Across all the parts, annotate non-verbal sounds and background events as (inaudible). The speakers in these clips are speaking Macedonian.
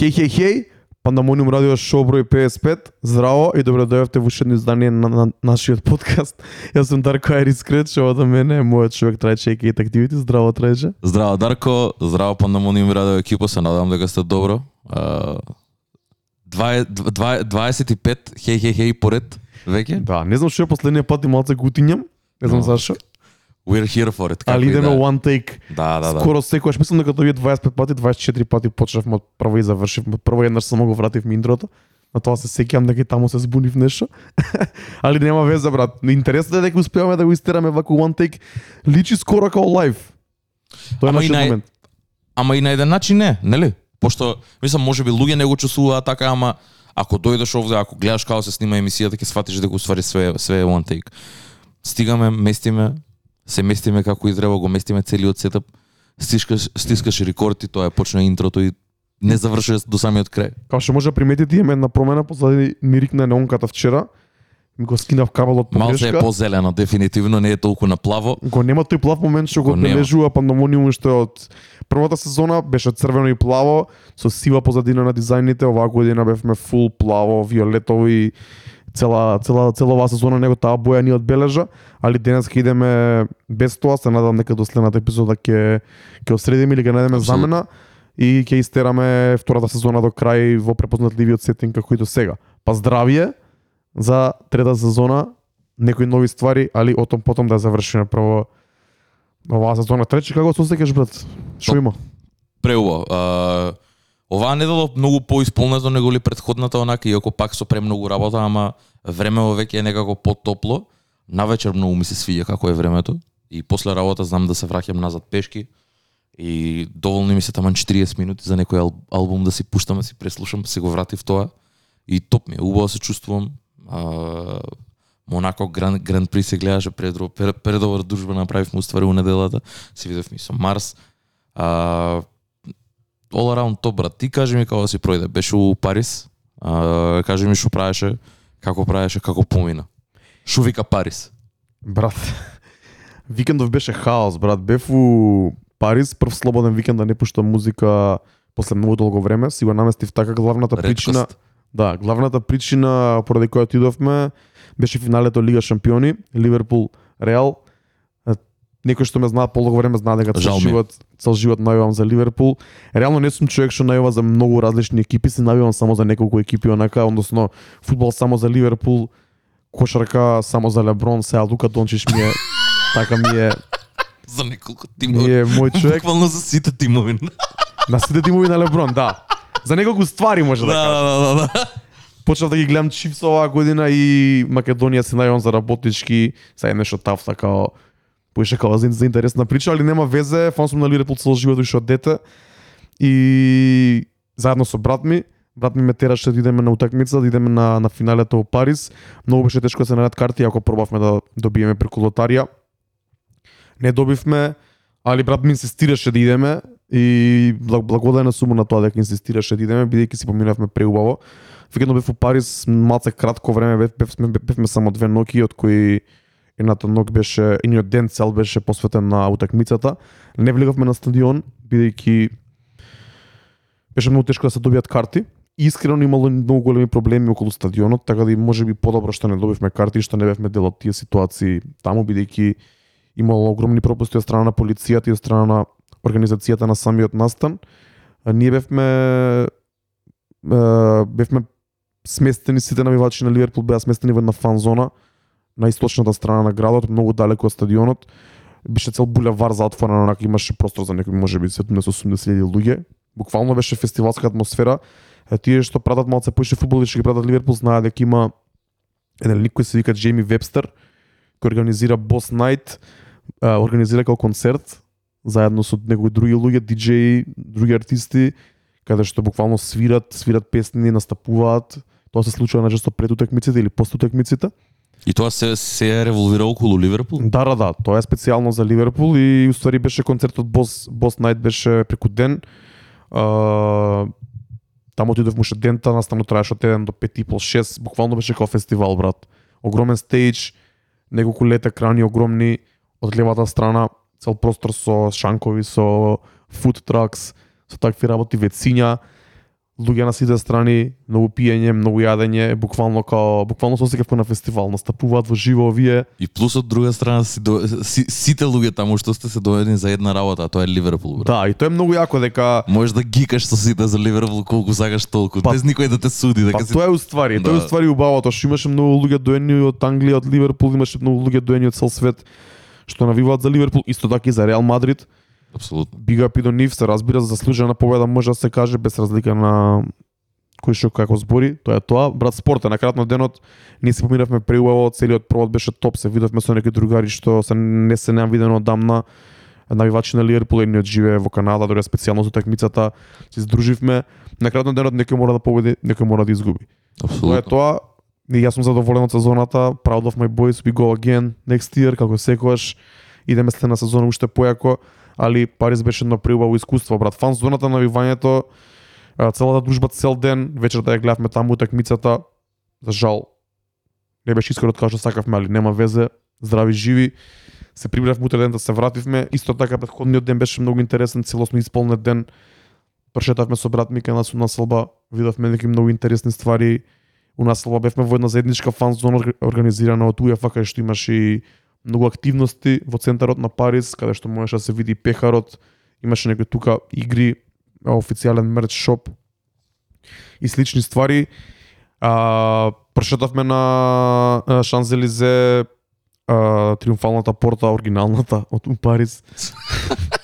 Хеј, хеј, хеј, Пандамониум радио шоу број 55. Здраво и добро дојавте во уште едно издание на, на, нашиот подкаст. (laughs) Јас сум Дарко Айрис Крет, шоу до мене е мојот човек Трајче и Activity. Здраво Трајче. Здраво Дарко, здраво Пандамониум радио екипа, се надевам дека сте добро. Uh, 25 хеј хеј хеј поред веќе. Да, не знам што е последниот пат и малце гутињам. Не знам Но. зашо. We're here for it. Али како идеме да one take. Да, да, да. Скоро секогаш мислам дека тоа вие 25 пати, 24 пати почнавме од прво и завршивме. Прво еднаш само го вративме интрото. На тоа се сеќавам дека и таму се збунив нешто. (laughs) Али нема веза брат. Интересно е дека успеаваме да го истераме вако one take. Личи скоро као лайв. Тоа е нашиот нај- момент. Ама и на еден начин не, нели? Пошто, мислам, може би луѓе не го чувствуваат така, ама ако дојдеш овде, ако гледаш како се снима емисијата, ќе сватиш дека уствари све све one take. Стигаме, местиме, се местиме како и треба, го местиме целиот сетап, стискаш, стискаш рекорд и тоа е почна интрото и не завршува до самиот крај. Као што може да приметите имаме една промена позади ми рикна неонката вчера. Ми го скинав кабелот Малце е позелено, дефинитивно не е толку на плаво. Го нема тој плав момент што го Го нема. одбележува пандемониум што е од првата сезона беше црвено и плаво со сива позадина на дизајните, оваа година бевме фул плаво, виолетово и цела цела цела оваа сезона него таа боја ни одбележа, али денес ќе идеме без тоа, се надам дека до следната епизода ќе ќе осредиме или ќе најдеме замена и ќе истераме втората сезона до крај во препознатливиот сетинг како и до сега. Па здравие за трета сезона, некои нови ствари, али о том потом да завршиме прво оваа сезона. Тречи како се осеќаш брат? Што Топ. има? Преубаво. А, оваа недела многу поисполнето него ли предходната онака, иако пак со премногу работа, ама времево веќе е некако потопло. Навечер многу ми се свиѓа како е времето. И после работа знам да се враќам назад пешки. И доволни ми се таман 40 минути за некој ал, албум да си пуштам, да си преслушам, се го вратив тоа. И топ ми е, убаво се чувствувам. А, Монако Гран, Гран При се гледаше пред, пред, предобра дружба направивме уствари у неделата. Се видовме и со Марс. А, all around топ брат. Ти кажи ми како да си пројде. Беше у Парис. А, кажи ми што правеше, како правеше, како помина. Шо вика Парис? Брат, (laughs) викендов беше хаос, брат. Бев у Париз, прв слободен викенд да не пуштам музика после многу долго време. Си го наместив така главната причина. Редкост. Да, главната причина поради која отидовме беше финалето Лига Шампиони, Ливерпул Реал. Некој што ме знае подолго време знае дека цел живот, цел живот навивам за Ливерпул. Реално не сум човек што навива за многу различни екипи, се навивам само за неколку екипи онака, односно фудбал само за Ливерпул, кошарка само за Леброн, сега Лука Дончиш ми е (laughs) така ми е, За неколку ми тимови. е мој човек Буквално за сите тимови. на сите тимови на Леброн, да. За неколку ствари може да, да, кажам. да, да, да. Почнав да ги гледам Чифс оваа година и Македонија се најавам за работнички, сега е нешто тав така поише као за, за интересна прича, али нема везе, фан сум на Ливерпул цел живот уште од дете. И заедно со брат ми, брат ми ме тераше да идеме на утакмица, да идеме на на финалето во Париз. Многу беше тешко да се најдат карти, ако пробавме да добиеме преку лотарија. Не добивме, али брат ми инсистираше да идеме и благ- благодарен сум на тоа дека инсистираше да идеме, бидејќи си поминавме преубаво. Викендот бев во Париз малце кратко време, бев, бевме, бевме само две ноќи, од кои едната ног беше, едниот ден цел беше посветен на утакмицата. Не влегавме на стадион, бидејќи беше многу тешко да се добијат карти. Искрено имало многу големи проблеми околу стадионот, така да и може би подобро што не добивме карти и што не бевме дел од тие ситуации таму, бидејќи имало огромни пропусти од страна на полицијата и од страна на организацијата на самиот настан. Ние бевме бевме сместени сите навивачи на Ливерпул беа сместени во една фан зона на источната страна на градот, многу далеко од стадионот. Беше цел булевар затворен, онака имаше простор за некои можеби 70-80 луѓе. Буквално беше фестивалска атмосфера. Е, тие што пратат малце поише фудбал и што ги пратат Ливерпул знаат дека има еден лик кој се вика Джейми Вебстер, кој организира Boss Night, организира како концерт заедно со некои други луѓе, диџеи, други артисти, каде што буквално свират, свират песни, настапуваат. Тоа се случува најчесто пред утакмиците или пост утакмиците. И тоа се се револвира околу Ливерпул? Да, да, да, тоа е специјално за Ливерпул и уствари беше концертот Бос Бос Night беше преку ден. А, таму отидов уште дента, наставно траеше од 1 до 5 и пол 6, буквално беше како фестивал, брат. Огромен стејдж, неколку лет екрани огромни, од левата страна цел простор со шанкови, со food trucks, со такви работи, вециња, луѓе на сите страни, многу пиење, многу јадење, буквално као буквално се осеќав на фестивал, настапуваат во живо овие. И плюс од друга страна си, до, си сите луѓе таму што сте се доведени за една работа, а тоа е Ливерпул, брат. Да, и тоа е многу јако дека Можеш да гикаш со сите за Ливерпул колку сакаш толку, Па- без никој да те суди, дека Па си тоа е уствари, тоа е Да. уствари убавото, што имаше многу луѓе доени од Англија, од Ливерпул, имаше многу луѓе доени од цел свет што навиваат за Ливерпул, исто така и за Реал Мадрид. Апсолутно. Big up и до нив, се разбира, заслужена победа може да се каже без разлика на кој што како збори, тоа е тоа. Брат, спорт е на крајот на денот, ние се поминавме преубаво, целиот провод беше топ, се видовме со некои другари што се не се неам видено одамна. Навивачи на Ливерпул едниот живее во Канада, дори специјално за такмицата, се здруживме. На крајот на денот некој мора да победи, некој мора да изгуби. Тоа е Апсолутно. тоа. И јас сум задоволен од сезоната. Proud of my boys, we go again next year, како секогаш. Идеме следна сезона уште појако, али Париз беше едно преубаво искуство, брат. Фан зоната на вивањето, целата дружба цел ден, вечерта да ја гледавме таму утакмицата. За жал, не беше искорот да како што сакавме, али нема везе. Здрави живи. Се прибравме утре ден да се вративме. Исто така претходниот ден беше многу интересен, целосно исполнет ден. Прошетавме со брат ми на нас у населба, видовме некои многу интересни ствари. У населба бевме во една заедничка фан зона организирана од УЕФА кај што имаше и многу активности во центарот на Париз, каде што можеше да се види пехарот, имаше некои тука игри, официјален мерч шоп и слични ствари. А, прошетавме на Шанзелизе, а, триумфалната порта, оригиналната од Париз. (laughs)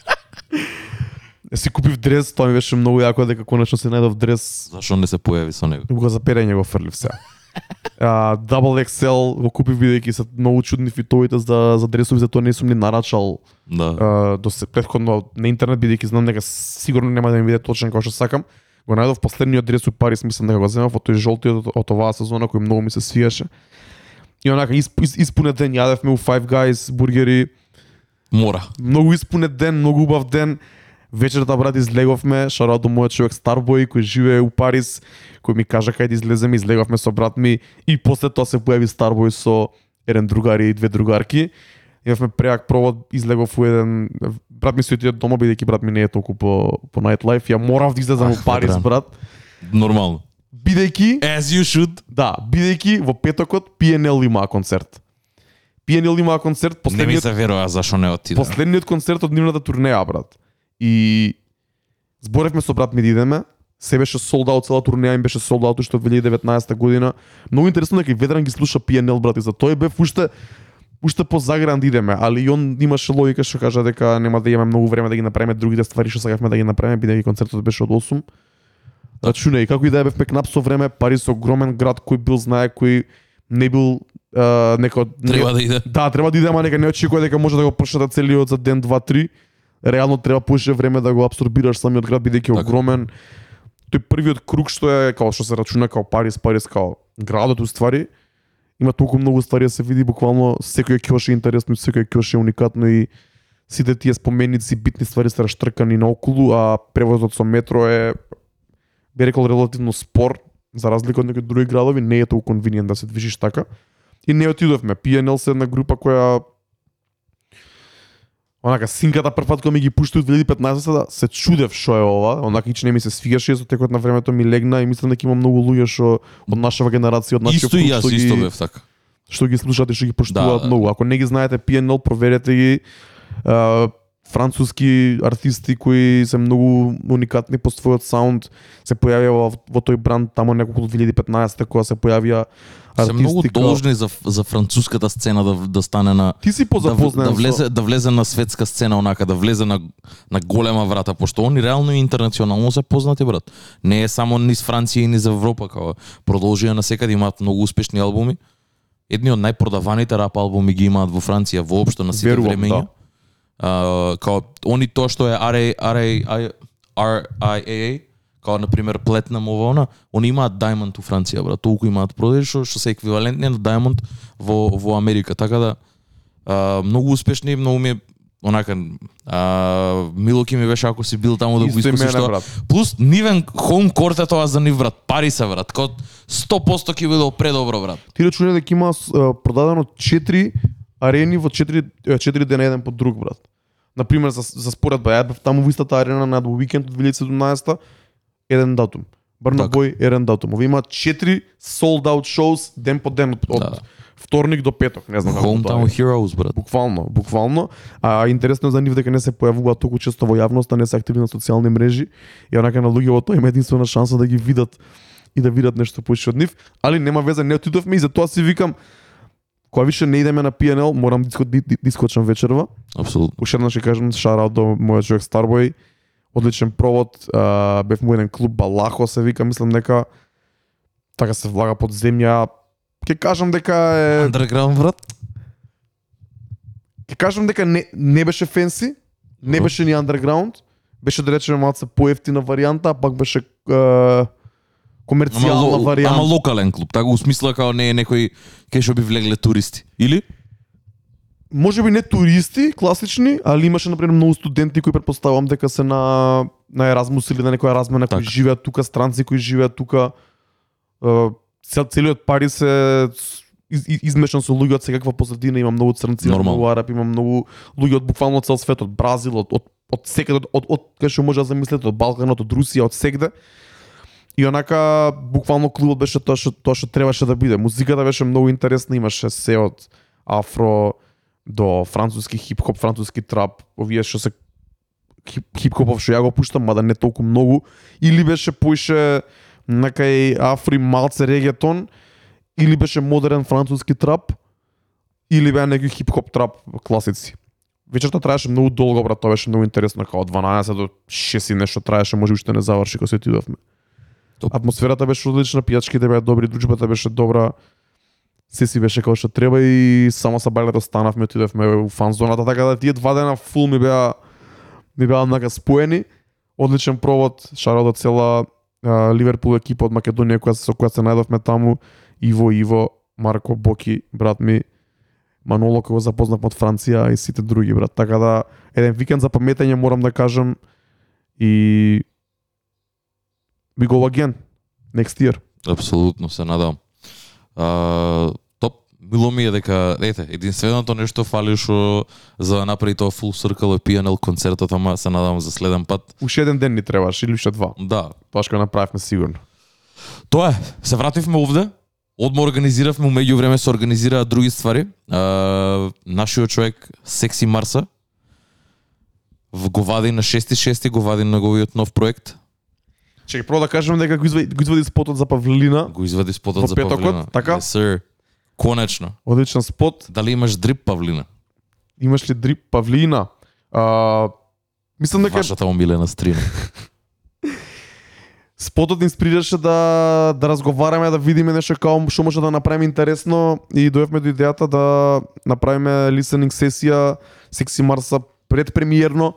си купив дрес, тоа ми беше многу јако дека конечно се најдов дрес Зашо не се појави со него? го за перење го фрлив сега. А, Double XL го купив бидејќи се многу чудни фитовите за за дресови, за тоа не сум ни нарачал Да. а, до се претходно на интернет бидејќи знам дека сигурно нема да ми биде точен како што сакам. Го најдов последниот дрес у Париз, мислам дека го земав од тој жолтиот од, од оваа сезона кој многу ми се свиеше. И онака исп, исп, испунет ден јадевме у Five Guys бургери, Мора. многу испунет ден, многу убав ден. Вечерта брат излеговме, шарот до мојот човек Старбој кој живее у Париз, кој ми кажа кај да излеземе, излеговме со брат ми и после тоа се појави Старбој со еден другар и две другарки. Имавме преак провод, излегов у еден брат ми се отиде дома бидејќи брат ми не е толку по по nightlife, ја морав да излезам Ах, у Париз, брат. Нормално. Бидејќи As you should. да, бидејќи во петокот PNL имаа концерт. PNL имаа концерт, Не ми последниот се верува зашо не отиде. Последниот концерт од нивната турнеја, брат. И зборевме со брат ми да идеме, се беше sold out, цела турнеја им беше sold out уште од 2019 година. Многу интересно дека и Ведран ги слуша PNL, брат, и за тој бев уште уште по загран да идеме, али и он имаше логика што кажа дека нема да имаме многу време да ги направиме другите ствари што сакавме да ги направиме, бидејќи концертот беше од 8. Рачунај, како и да е бевме кнап со време, Париз огромен град кој бил знае, кој не бил а, некој Треба да иде. Да, треба да иде, ама нека не очекува дека може да го прошета целиот за ден, два, три. Реално треба поише време да го абсорбираш самиот град бидејќи е Така. огромен. Тој првиот круг што е како што се рачуна како Париз, Париз како градот уствари, има толку многу ствари да се види буквално секој кјош е интересно, секој кјош е уникатно и сите тие споменици, битни ствари се раштркани наоколу, а превозот со метро е би рекол релативно спор, за разлика од некои други градови, не е толку конвиниент да се движиш така. И не отидовме. PNL се една група која Онака, синката прв пат кога ми ги пуштаат 2015 да се чудев што е ова, онака ич не ми се свигаше, со текот на времето ми легна и мислам дека има многу луѓе што од нашава генерација, од нашиот Исто и јас исто бев така. што ги слушате, што ги поштуваат Да, многу. Ако не ги знаете PNL, проверете ги. А, француски артисти кои се многу уникатни по својот саунд се појавија во, во тој бранд тамо неколку 2015 кога се појавија Се многу должни за за француската сцена да да стане на Ти си да, позапознаен да со- влезе да влезе на светска сцена онака да влезе на на голема врата пошто они реално и интернационално се познати брат. Не е само низ Франција и низ Европа како продолжија на секаде имаат многу успешни албуми. Едни од најпродаваните рап албуми ги имаат во Франција воопшто на сите Верувам, времења. да. Као они тоа што е RA, RA, RIAA, као на пример Platinum ова она, они имаат Diamond у Франција, брат, толку имаат продажи што што се еквивалентни на Diamond во во Америка, така да а, многу успешни, многу ми е онака а, Милоки ми беше ако си бил таму да го искусиш тоа. брат. Плюс нивен хоум корт е тоа за нив брат, Парис е брат, као 100% ќе биде предобро брат. Ти рачунај дека има продадено 4 арени во 4 4 дена еден по друг брат. На пример за за споредба, ја бев таму во истата арена на уикенд од 2017 еден датум. Брна Така. Бој, Ерен Датум. Овие имаат 4 sold out shows ден по ден од, Да. вторник до петок, не знам како тоа Hometown. Heroes, брат. Буквално, буквално. А интересно е за нив дека не се појавуваат толку често во јавноста, не се активни на социјални мрежи и онака на луѓето тоа има единствена шанса да ги видат и да видат нешто поише од нив, али нема веза, не отидовме и затоа си викам кога више не идеме на PNL, морам да иско- да да вечерва. Апсолутно. Уште еднаш ќе кажам шараут до мојот човек Starboy. Одличен провод, а, бев му еден клуб Балахо се вика, мислам дека така се влага под земја. Ќе кажам дека е Underground, брат. Ќе кажам дека не, не беше фенси, не беше ни underground, беше да речеме малце поевтина варијанта, а пак беше е, комерцијална варијанта. ама локален клуб, така го смисла као не е некој кај што би влегле туристи. Или? Може би не туристи, класични, али имаше например многу студенти кои предпоставувам дека се на на Еразмус или на некоја размена кои Така. живеат тука, странци кои живеат тука. Е, Цел, целиот Париз се из, из- измешан со луѓе од секаква позадина, има многу црнци, има многу араби, има многу луѓе од буквално цел свет, од Бразил, од од од секаде, од, од, од кај што може да замислите, од Балканот, од Русија, од сегде. И онака буквално клубот беше тоа што тоа што требаше да биде. Музиката беше многу интересна, имаше се од афро до француски хип-хоп, француски трап, овие што се хип- хип-хопов што ја го пуштам, мада не толку многу, или беше поише на кај афри малце регетон, или беше модерен француски трап, или беа некои хип-хоп трап класици. Вечерта траеше многу долго, брат, тоа беше многу интересно, као 12 до 6 и нешто траеше, може уште не заврши кога се отидовме. Топ. Атмосферата беше одлична, пијачките беа добри, дружбата беше добра, се си беше како што треба и само са бајлето станавме, отидевме у фан зоната, така да тие два дена фул ми беа ми беа однака споени. Одличен провод, шарал до цела а, Ливерпул екипа од Македонија која со која се најдовме таму, Иво Иво, Марко Боки, брат ми, Маноло кој го запознавме од Франција и сите други брат. Така да еден викенд за паметење морам да кажам и we go again next year. Апсолутно се надам. А, топ. Мило ми е дека, ете, единственото нешто фали што за да направи тоа full circle е PNL концертот, ама се надам за следен пат. Уште еден ден ни требаш или уште два. Да, Тоа што направивме сигурно. Тоа е. Се вративме овде. Одма организиравме, меѓу време се организираа други ствари. А, нашиот човек Секси Марса го вади на 6.6 го вади неговиот нов проект. Чекај, прво да кажем дека го извади, го извади спотот за Павлина. Го извади спотот за петокот, Павлина. така? Yes, sir. Конечно. Одличен спот. Дали имаш дрип Павлина? Имаш ли дрип Павлина? А, мислам дека Вашата омилена стрина. (laughs) спотот инспирираше да да разговараме, да видиме нешто како што може да направиме интересно и дојавме до идејата да направиме listening сесија Секси Марса предпремиерно.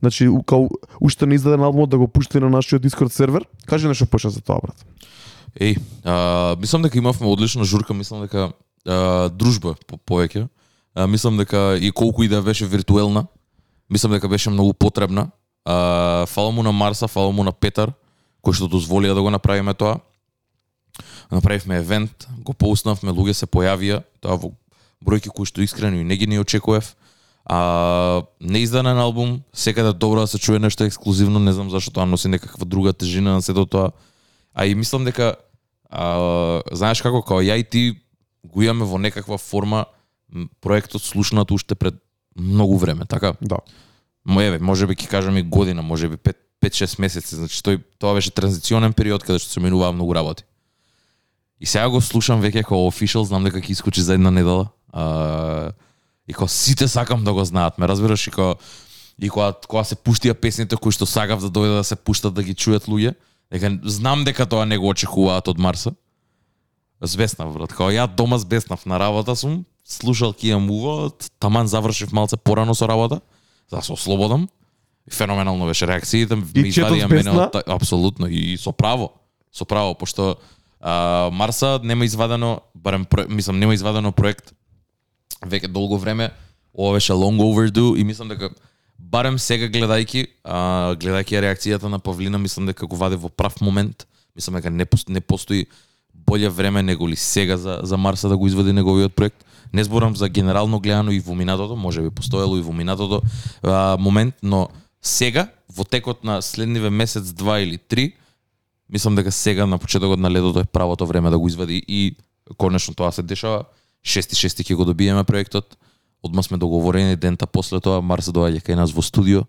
Значи, као уште не издаден албумот да го пушти на нашиот Discord сервер. Кажи нешто поше за тоа, брат. Еј, а, мислам дека имавме одлична журка, мислам дека а, дружба по повеќе. А, мислам дека и колку и да беше виртуелна, мислам дека беше многу потребна. А, фала му на Марса, фала му на Петар, кој што дозволија да го направиме тоа. Направивме евент, го поуснавме, луѓе се појавија, тоа во бројки кои што искрено и не ги не очекував. А, неизданен албум, секаде добро да се чуе нешто ексклузивно, не знам зашто тоа носи некаква друга тежина на сето тоа. А и мислам дека а, знаеш како као ја и ти го имаме во некаква форма проектот слушнат уште пред многу време, така? Да. Мо еве, може би ќе кажам и година, може би 5-6 месеци, значи тој тоа беше транзиционен период каде што се менуваа многу работи. И сега го слушам веќе како official, знам дека ќе искочи за една недела. А, и кога сите сакам да го знаат, ме разбираш и кога и кога, кога се пуштија песните кои што сакав да дојдат да се пуштат да ги чујат луѓе, дека знам дека тоа не го очекуваат од Марса. Збеснав, брат. Као ја дома збеснав на работа сум, слушал Кија Мува, таман завршив малце порано со работа, за да се ослободам. Феноменално беше реакциите, ме И четот извадија мене од апсолутно и со право. Со право, пошто а, Марса нема извадено, барем мислам нема извадено проект веќе долго време. Ова беше long overdue и мислам дека барем сега гледајќи, а, гледајќи реакцијата на Павлина, мислам дека го ваде во прав момент. Мислам дека не, не постои боле време него ли сега за, за Марса да го извади неговиот проект. Не зборам за генерално гледано и во минатото, може би постоело и во минатото а, момент, но сега, во текот на следниве месец, два или три, мислам дека сега на почетокот на ледото е правото време да го извади и конечно тоа се дешава. Шести шести ќе го добиеме проектот. Одма сме договорени дента после тоа Марс доаѓа кај нас во студио.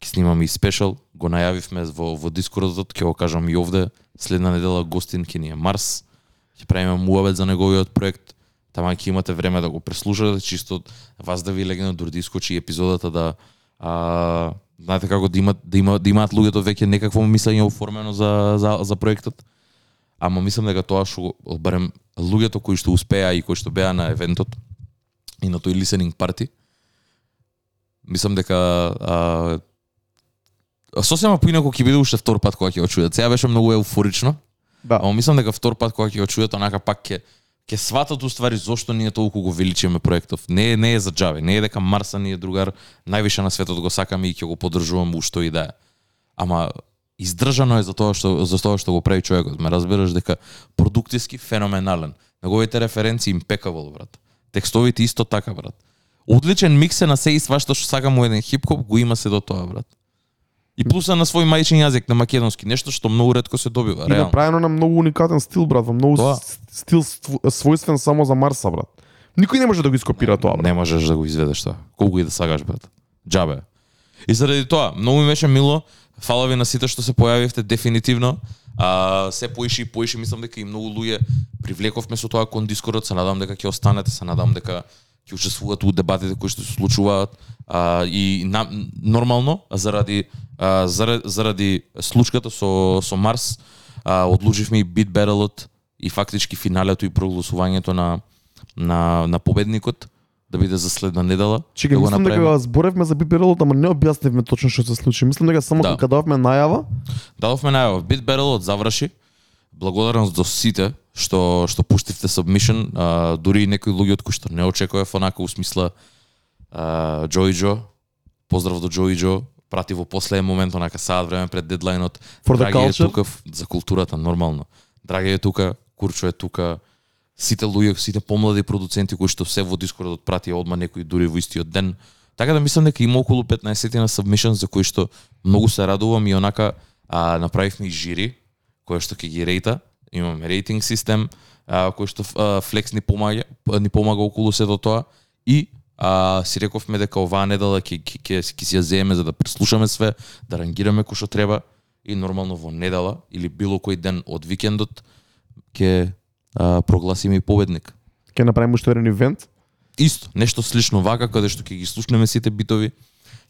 Ќе снимаме и спешал, го најавивме во во Дискордот, ќе го кажам и овде. Следна недела гостин ќе ни е Марс. Ќе правиме муабет за неговиот проект. Тама ќе имате време да го преслушате, чисто вас да ви легне дури да искочи епизодата да а, знаете како да имат да има да имаат луѓето веќе некакво мислење оформено за за за проектот. Ама мислам дека тоа што барем луѓето кои што успеа и кои што беа на евентот и на тој listening парти мислам дека а, сосема поинаку ќе биде уште втор пат кога ќе го чујат. Сега беше многу еуфорично, Да. ама мислам дека втор пат кога ќе го чујат онака пак ќе ќе сватат уствари зошто ние толку го величиме проектов. Не е не е за џаве, не е дека Марса ни е другар, највише на светот го сакаме и ќе го поддржуваме ушто и да е. Ама издржано е за тоа што за тоа што го прави човекот. Ме разбираш дека продуктиски феноменален. Неговите референции импекабл, брат. Текстовите исто така, брат. Одличен микс е на се и свашто што сакам у еден хип-хоп, го има се до тоа, брат. И плюса на свој мајчин јазик на македонски, нешто што многу ретко се добива, И реално. направено на многу уникатен стил, брат, во многу Тоа. стил својствен само за Марса, брат. Никој не може да го ископира тоа, брат. Не можеш да го изведеш тоа. Колку и да сакаш, брат. Џабе. И заради тоа, многу ми беше мило. Фала ви на сите што се појавивте дефинитивно. А, се поиши и поиши мислам дека и многу луѓе привлековме со тоа кон Дискордот, се надам дека ќе останете, се надам дека ќе учествувате у дебатите кои што се случуваат а, и на, нормално заради а, заради, заради случката со со Марс а, одлучивме и бит батлот и фактички финалето и прогласувањето на на на победникот да биде за следна недела. Чекај, да го мислам дека зборевме за Биперелот, ама не објаснивме точно што се случи. Мислам дека само Да. кога дававме најава, Дадовме најава. Бит Батлот заврши. Благодарност до сите што што пуштивте submission, а, дури и некои луѓе од кои што не очекував онака у смисла а, Джои Джо. Поздрав до Джои Джо. Прати во последен момент онака саат време пред дедлајнот. For Драги е тука за културата нормално. Драги е тука, Курчо е тука, сите луѓе, сите помлади продуценти кои што се во Дискордот прати одма некои дури во истиот ден. Така да мислам дека има околу 15 на submissions за кои што многу се радувам и онака а, направивме и жири кој што ќе ги рејта. Имаме рейтинг систем а, кој што а, Flex ни помага ни помага околу се до тоа и а, си рековме дека оваа недела ќе ќе ќе ќе си ја земеме за да преслушаме све, да рангираме кој што треба и нормално во недела или било кој ден од викендот ќе а, прогласиме и победник. ќе направиме уште еден ивент. Исто, нешто слично вака каде што ќе ги слушнеме сите битови,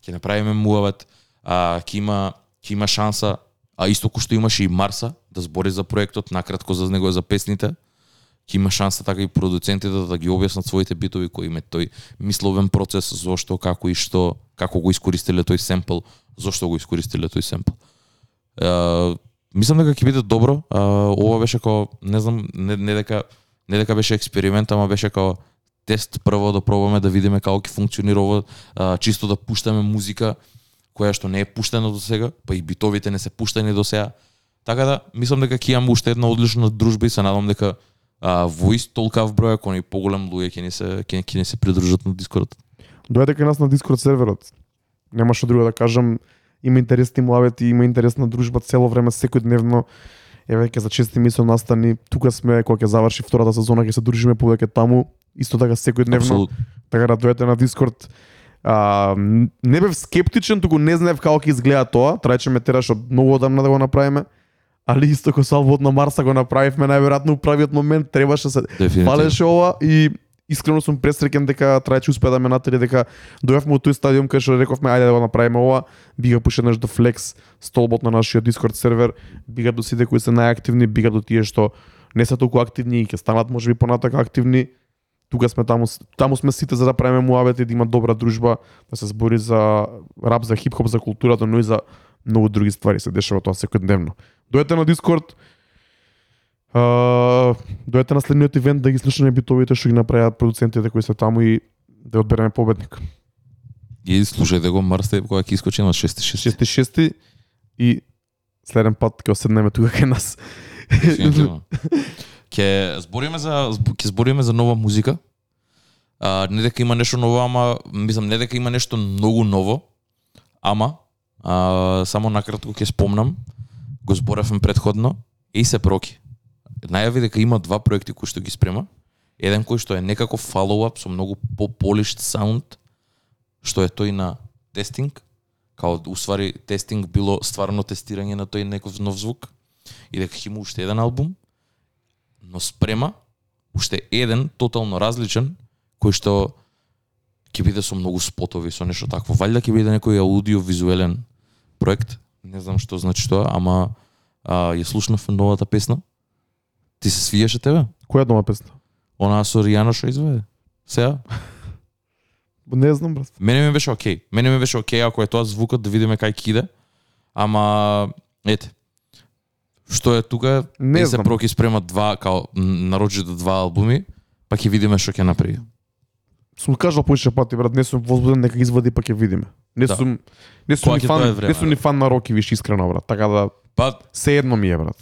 ќе направиме муавет, а ќе има ќе има шанса, а исто кој што имаше и Марса да збори за проектот, накратко за него за песните, ќе има шанса така и продуцентите да ги објаснат своите битови кои има тој мисловен процес, зошто, како и што, како го искористиле тој семпл, зошто го искористиле тој семпл. Е, мислам дека ќе биде добро. А, ова беше како не знам, не, не дека не дека беше експеримент, ама беше како тест прво да пробаме да видиме како ќе функционира ова, а, чисто да пуштаме музика која што не е пуштена до сега, па и битовите не се пуштени до сега. Така да, мислам дека ќе имам уште една одлична дружба и се надам дека а, во ист толкав број, ако не поголем луѓе ќе не се ќе, ќе се придружат на Дискорд. Дојдете кај нас на Дискорд серверот. Немаше друго да кажам. Има интересни муавети, има интересна дружба цело време, секојдневно. Еве ќе за чести мисол настани. Тука сме кога ќе заврши втората сезона, ќе се дружиме повеќе таму. Исто така секојдневно. Апсолутно. Така да дојдете на Дискорд. А, не бев скептичен, туку не знаев како ќе изгледа тоа. Трајче ме тераш од многу одамна да го направиме. Али исто како Салвот на Марса го направивме најверојатно у правиот момент, требаше се фалеше ова и искрено сум пресреќен дека Трајче успеа да ме натери дека дојавме од тој стадиум кај што рековме ајде да го направиме ова, бига пушеднаш до Flex, столбот на нашиот Discord сервер, бига до сите кои се најактивни, бига до тие што не се толку активни и ќе станат можеби понатака активни. Тука сме таму, таму сме сите за да правиме муабети, да има добра дружба, да се збори за рап, за хип-хоп, за културата, но и за многу други ствари се дешава тоа секојдневно. Дојдете на Дискорд, Uh, дојдете на следниот ивент да ги слушаме битовите што ги направиат продуцентите кои се таму и да одбереме победник. И слушајте го Марс Тейп кога ќе искочи на 6-6. 6-6 и следен пат ќе оседнеме тука кај нас. Ќе збориме за ќе збориме за нова музика. А, не дека има нешто ново, ама мислам не дека има нешто многу ново, ама а, само накратко ќе спомнам. го зборевме предходно, ASAP Rocky. Најави дека има два проекти кои што ги спрема. Еден кој што е некако follow-up со многу по-polished sound, што е тој на тестинг, као усвари тестинг било стварно тестирање на тој некој нов звук и дека ќе има уште еден албум, но спрема уште еден тотално различен кој што ќе биде со многу спотови, со нешто такво. Валјда ќе биде некој аудиовизуелен проект, не знам што значи тоа, ама а, ја слушнав новата песна. Ти се свиеше тебе? Која дома песна? Она со Ријана што изведе? Сега? (laughs) Не знам, брат. Мене ми беше окей. Мене ми беше окей ако е тоа звукот да видиме кај ќе иде. Ама ете. Што е тука? Не се проки спрема два као нарочито два албуми, па ќе видиме што ќе направи. Сум кажал поише пати, брат, не сум возбуден, нека ги извади па ќе видиме. Не Да. сум не сум ни фан, време, не сум ни да. фан на Роки виш искрено, брат. Така да Па се едно ми е, брат.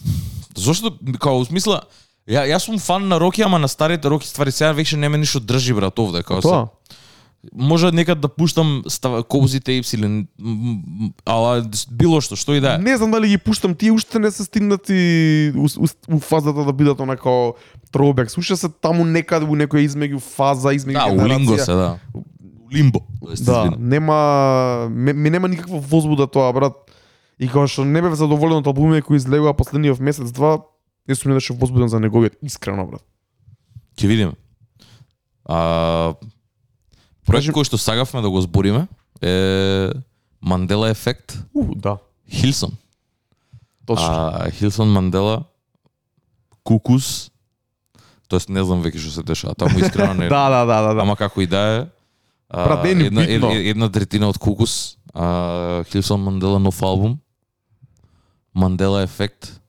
Зошто као смисла Ја, јас сум фан на Роки, ама на старите Роки ствари сега веќе нема ништо држи брат овде, као Тоа. се, може некад да пуштам става кози тейпс или ала било што, што и да е. Не знам дали ги пуштам, тие уште не се стигнати у, у, у фазата да бидат онако троубек. Слуша се таму некаде у некоја измеѓу фаза, измеѓу Да, у генерација. лимбо се, да. У лимбо. Да, нема ме, ми нема никаква возбуда тоа, брат. И кога што не бев задоволен од албумите кои излегува последниот месец два, не сум беше возбуден за неговиот, искрено, брат. Ќе видиме. А, проект кој што сагавме да го збориме е Мандела ефект У, да, Хилсон. точно. А Хилсон Мандела Кукус Тоест не знам веќе што се дешава, таму искрено не. (laughs) да, да, да, да, да. Ама како и да е. а, Брат, не е ни една, една, една третина од Кукус, а, Хилсон Мандела нов албум. Мандела ефект.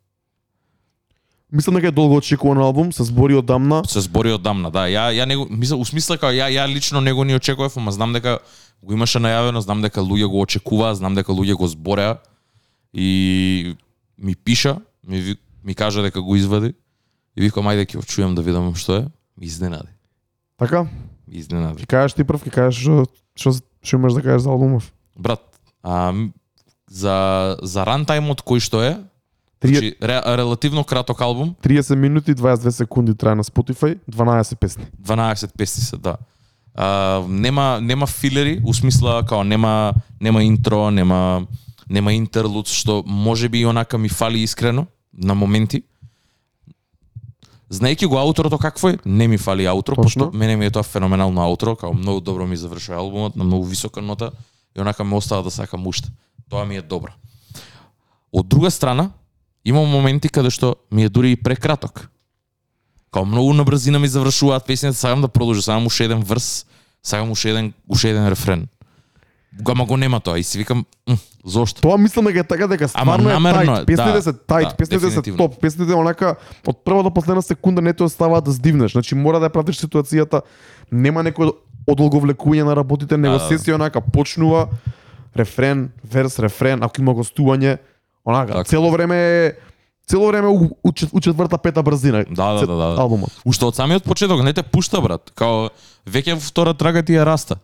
Мислам дека е долго очекуван албум, се збори одамна. се збори одамна, да. Ја ја него мисла усмисла како ја ја лично него не очекував, ама знам дека го имаше најавено, знам дека луѓе го очекуваа, знам дека луѓе го збореа и ми пиша, ми ми кажа дека го извади и викам ајде ќе го чуjem да видам што е. Ми изненади. Така? Ми изненади. Ќе кажеш ти прв, ќе кажеш што што што имаш да кажеш за албумов. Брат, а, за за рантаймот кој што е, Три- значи, ре, релативно краток албум, 30 минути 22 секунди трае на Spotify, 12 песни. 12 песни се, да. А, нема нема филери, у смисла као нема нема интро, нема нема интерлуд што можеби и онака ми фали искрено на моменти. Знаејќи го ауторото какво е, не ми фали аутро, Точно. пошто мене ми е тоа феноменално аутро, као многу добро ми завршува албумот, на многу висока нота и онака ме остава да сакам уште. Тоа ми е добро. Од друга страна, има моменти каде што ми е дури и прекраток. Као многу на брзина ми завршуваат песните, сакам да продолжи, сакам уште еден врс, сакам уште еден, уште еден рефрен. Ама го нема тоа и си викам, «М, зошто? Тоа мислам дека е така дека Ама стварно е намерно тајт. е, Песните да, се тајт, да, песните се дефинитивно. топ, песните онака од прва до последна секунда не те оставаат да здивнеш. Значи мора да ја пратиш ситуацијата. Нема некој одолговлекување на работите, него Да, да, се си онака почнува рефрен, верс, рефрен, ако има гостување, онака Така. цело време е цело време у, у, у четврта пета брзина. Да, да, да, да, да. Албумот. Уште од самиот почеток не те пушта брат, као веќе во втора трага ти ја раста.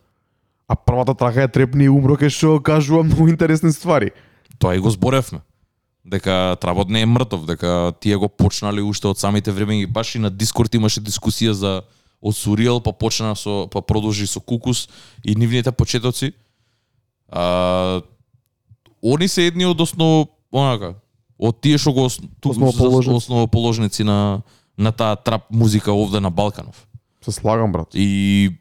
А првата трака е трепни и умро кај што кажува многу интересни ствари. Тоа и го зборевме. Дека тработ не е мртов, дека тие го почнале уште од самите време и баш и на Дискорд имаше дискусија за од Суриел, па почна со па продолжи со Кукус и нивните почетоци. А, они се едни од основ онака од тие што го Основоположници. основоположници на на таа трап музика овде на Балканов. Се слагам брат. И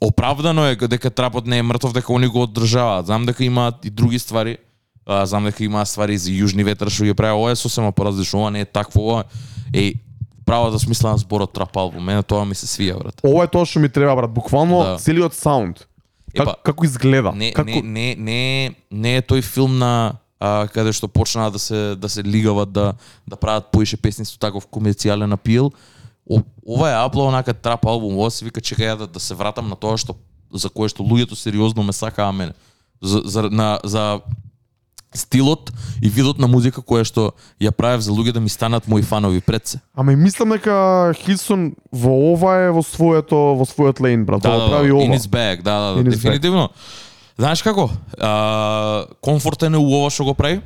оправдано е дека трапот не е мртов, дека они го одржаваат. Знам дека имаат и други ствари. А, знам дека имаат ствари за јужни ветер што ги прави. Ова е сосема поразлично, ова не е такво. Ова е правата смисла на зборот трап албум. Мене тоа ми се свија, брат. Ова е тоа што ми треба брат, буквално Да. целиот саунд. Как, Епа, како изгледа? Не, како... не, не, не, не е тој филм на а, каде што почнаа да се да се лигават да да прават поише песни со таков комерцијален апил. О, ова е апло онака трап албум, ова се вика чекај ја да, да се вратам на тоа што за кое што луѓето сериозно ме сакаа мене. За, за, на, за стилот и видот на музика која што ја правев за луѓе да ми станат мои фанови пред се. Ама и мислам дека Хилсон во ова е во своето во својот лейн брат. Да, ова да, прави да, ова. in its bag, да, да, да, In дефинитивно. Знаеш како? А, комфортен е у ова што го прави?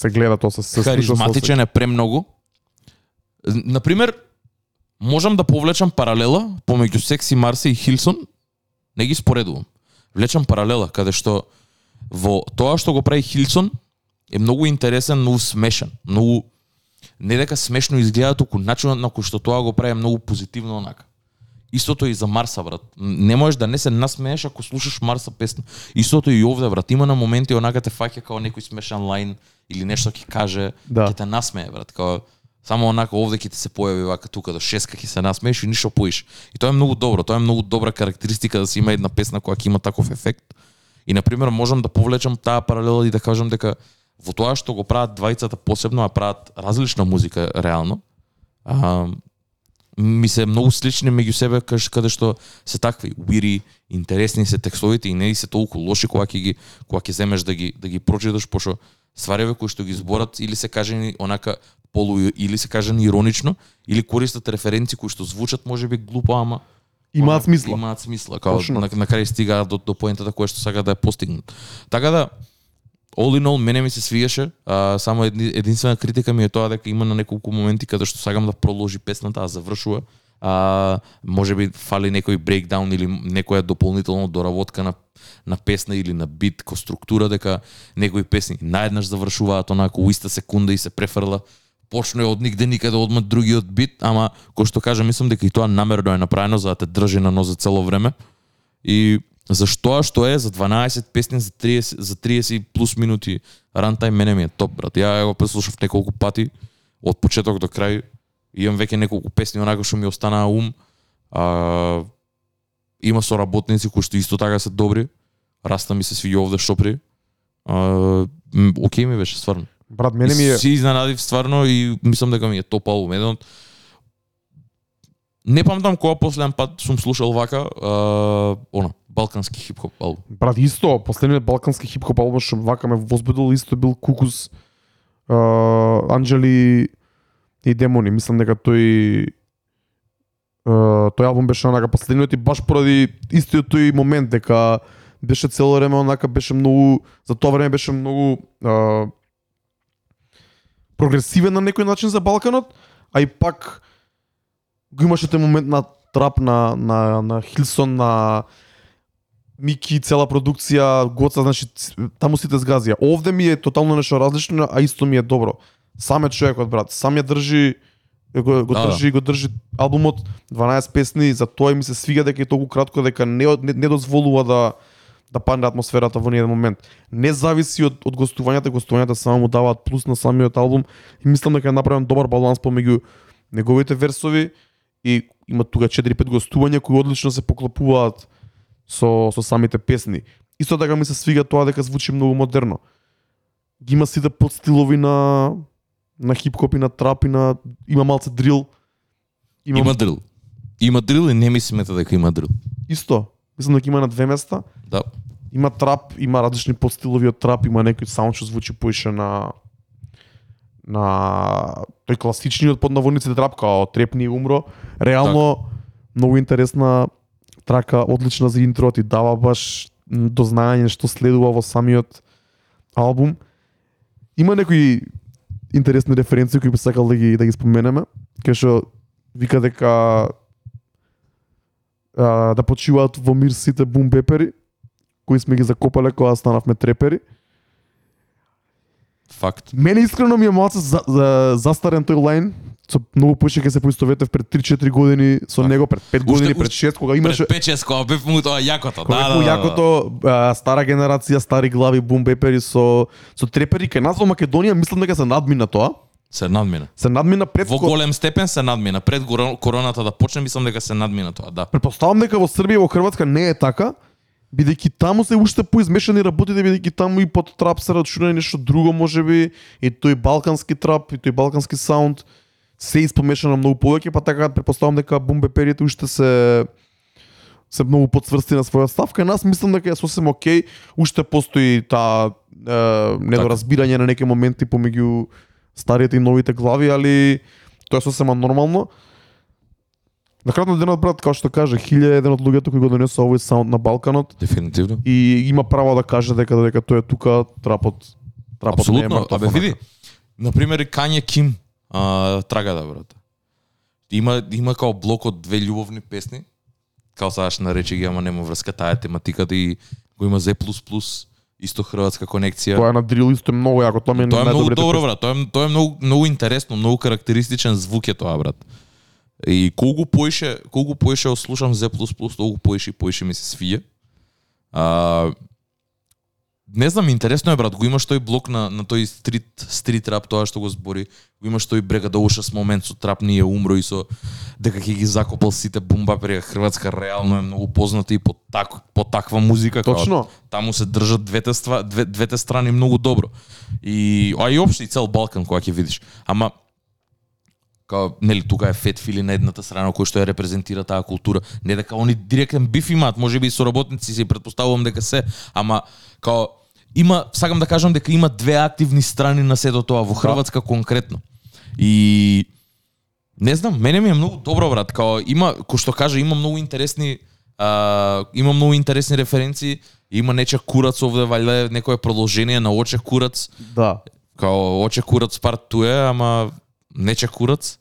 се гледа тоа се се со харизматичен е премногу. Например, можам да повлечам паралела помеѓу Секси Марси и Хилсон, не ги споредувам. Влечам паралела каде што во тоа што го прави Хилсон е многу интересен, многу смешен, многу не дека смешно изгледа, туку начинот на кој што тоа го прави е многу позитивно онака. Истото и за Марса, брат. Не можеш да не се насмееш ако слушаш Марса песна. Истото и овде, брат. Има на моменти онака те фаќа као некој смешан лайн или нешто ќе каже, Да. ќе те насмее, брат. Као само онака овде ќе ти се појави вака тука до шеска ќе се насмееш и ништо поиш. И тоа е многу добро. Тоа е многу добра карактеристика да се има една песна која ќе има таков ефект. И на пример можам да повлечам таа паралела и да кажам дека во тоа што го прават двајцата посебно, а прават различна музика реално. А, ми се многу слични меѓу себе кај каде што се такви уири, интересни се текстовите и не и се толку лоши кога ќе ги кога ќе земеш да ги да ги прочиташ пошто ствареве кои што ги зборат или се кажани онака полу или се кажани иронично или користат референци кои што звучат можеби глупо ама Имаат смисла. Имаат смисла, као Точно. на, на крај стигаат до, до поентата која што сака да ја постигнат. Така да all in all мене ми се свигаше, а, само едни, единствена критика ми е тоа дека има на неколку моменти каде што сакам да продолжи песната, а завршува. А, може би фали некој брейкдаун или некоја дополнително доработка на на песна или на бит, ко структура дека некои песни наеднаш завршуваат онако у иста секунда и се префрла почне од нигде никаде одма другиот бит, ама кој што кажа, мислам дека и тоа намерно е направено за да те држи на ноза цело време. И заштоа што е за 12 песни за 30 за 30 плюс минути рантајм мене ми е топ брат. Ја го преслушав неколку пати од почеток до крај. Имам веќе неколку песни онака што ми останаа ум. А, има соработници кои што исто така се добри. Раста ми се свиѓа овде Шопри. А, м, окей ми беше стварно. Брат, мене ми е Си изненадив стварно и мислам дека ми е топ албум. Еден од Не памтам кога последен пат сум слушал вака, а, она, балкански хип-хоп албум. брат исто, последниот балкански хип-хоп албум што вака ме возбудил исто бил Кукус uh, Анджели и Демони. Мислам дека тој uh, тој албум беше онака последниот и баш поради истиот тој момент дека беше цело време онака беше многу за тоа време беше многу uh, прогресивен на некој начин за Балканот, а и пак го имаше тој момент на трап на на на Хилсон на Мики, цела продукција, Гоца, значи таму сите згазија. Овде ми е тотално нешто различно, а исто ми е добро. Сам е човекот брат, сам ја држи го, го Да, да. држи, го држи албумот 12 песни, за тоа ми се свига дека е толку кратко дека не не, не дозволува да да падне атмосферата во ниеден момент. Не зависи од, од гостувањата, гостувањата само му даваат плюс на самиот албум и мислам дека е направен добар баланс помеѓу неговите версови и има тука 4-5 гостувања кои одлично се поклопуваат со со самите песни. Исто така ми се свига тоа дека звучи многу модерно. Ги има сите подстилови на на хип-хоп и на трап и на има малце дрил. Има, Има дрил. Има дрил и не ми смета дека има дрил. исто. Мислам дека има на две места. Да. Има трап, има различни подстилови од трап, има некој саунд што звучи поише на на тој класичниот под наводниците трап као Трепни и умро. Реално многу интересна трака, одлична за интро, ти дава баш м, до знаење што следува во самиот албум. Има некои интересни референции кои би сакал да ги да ги споменеме, кај што вика дека а, да почиваат во мир сите бумбепери кои сме ги закопале кога станавме трепери. Факт. Мене искрено ми е малце за, за, застарен тој лайн, со многу поише ќе се поистоветев пред 3-4 години со Така. него, пред 5 години, пред 6, кога имаше Пред печес кога бев му тоа јакото. Да, да, да, да. јакото стара генерација, стари глави, бумбепери со со трепери кај нас во Македонија, мислам дека се надмина тоа. Се надмина. Се надмина пред Во голем степен се надмина. Пред короната да почне, мислам дека се надмина тоа, да. Предпоставам дека во Србија во Хрватска не е така, бидејќи таму се уште поизмешани работите, бидејќи таму и под трап се рачуна нешто друго можеби, и тој балкански трап, и тој балкански саунд се испомешано многу повеќе, па така предпоставам дека бумбеперите уште се се многу подсврсти на своја став. Кај нас мислам дека е сосем окей, уште постои таа е, недоразбирање на некои моменти помеѓу старите и новите глави, али тоа е сосема нормално. На крај на денот брат, како што каже, Хилја е еден од луѓето кои го донесува овој саунд на Балканот Дефинитивно. и има право да каже дека дека тој е тука трапот Трапот не е абе види. На пример Кање Ким, а, трагада брате. Има има као блок од две љубовни песни. Као садаш нарече ги, ама нема врска таа тематиката и го има Z++, исто хрватска конекција. Тоа е на дрил исто е многу јако, тоа ми е Тоа е многу добро, брат. Тоа е, тоа е многу, многу интересно, многу карактеристичен звук е тоа, брат. И колку поише, колку поише ослушам Z++, толку поише и поише ми се свија. А, не знам, интересно е, брат, го имаш тој блок на, на тој стрит, стрит рап, тоа што го збори, го имаш тој брега да ушас момент со трап ние умро и со дека ќе ги закопал сите бумбапери, а Хрватска реално е многу позната и по, так, по таква музика. као Точно. таму се држат двете, ства, две, двете страни многу добро. И, а и општо и цел Балкан кога ќе видиш. Ама као, нели, тука е фет фили на едната страна кој што ја репрезентира таа култура. Не дека они директен биф имаат, може би и соработници се претпоставувам дека се, ама као има сакам да кажам дека има две активни страни на сето тоа во Хрватска конкретно. И не знам, мене ми е многу добро брат, као има кој што кажа има многу интересни а, има многу интересни референции, има нече курац овде валјда е некое продолжение на оче курац, Да. као оче курац парт туе, ама нече курац.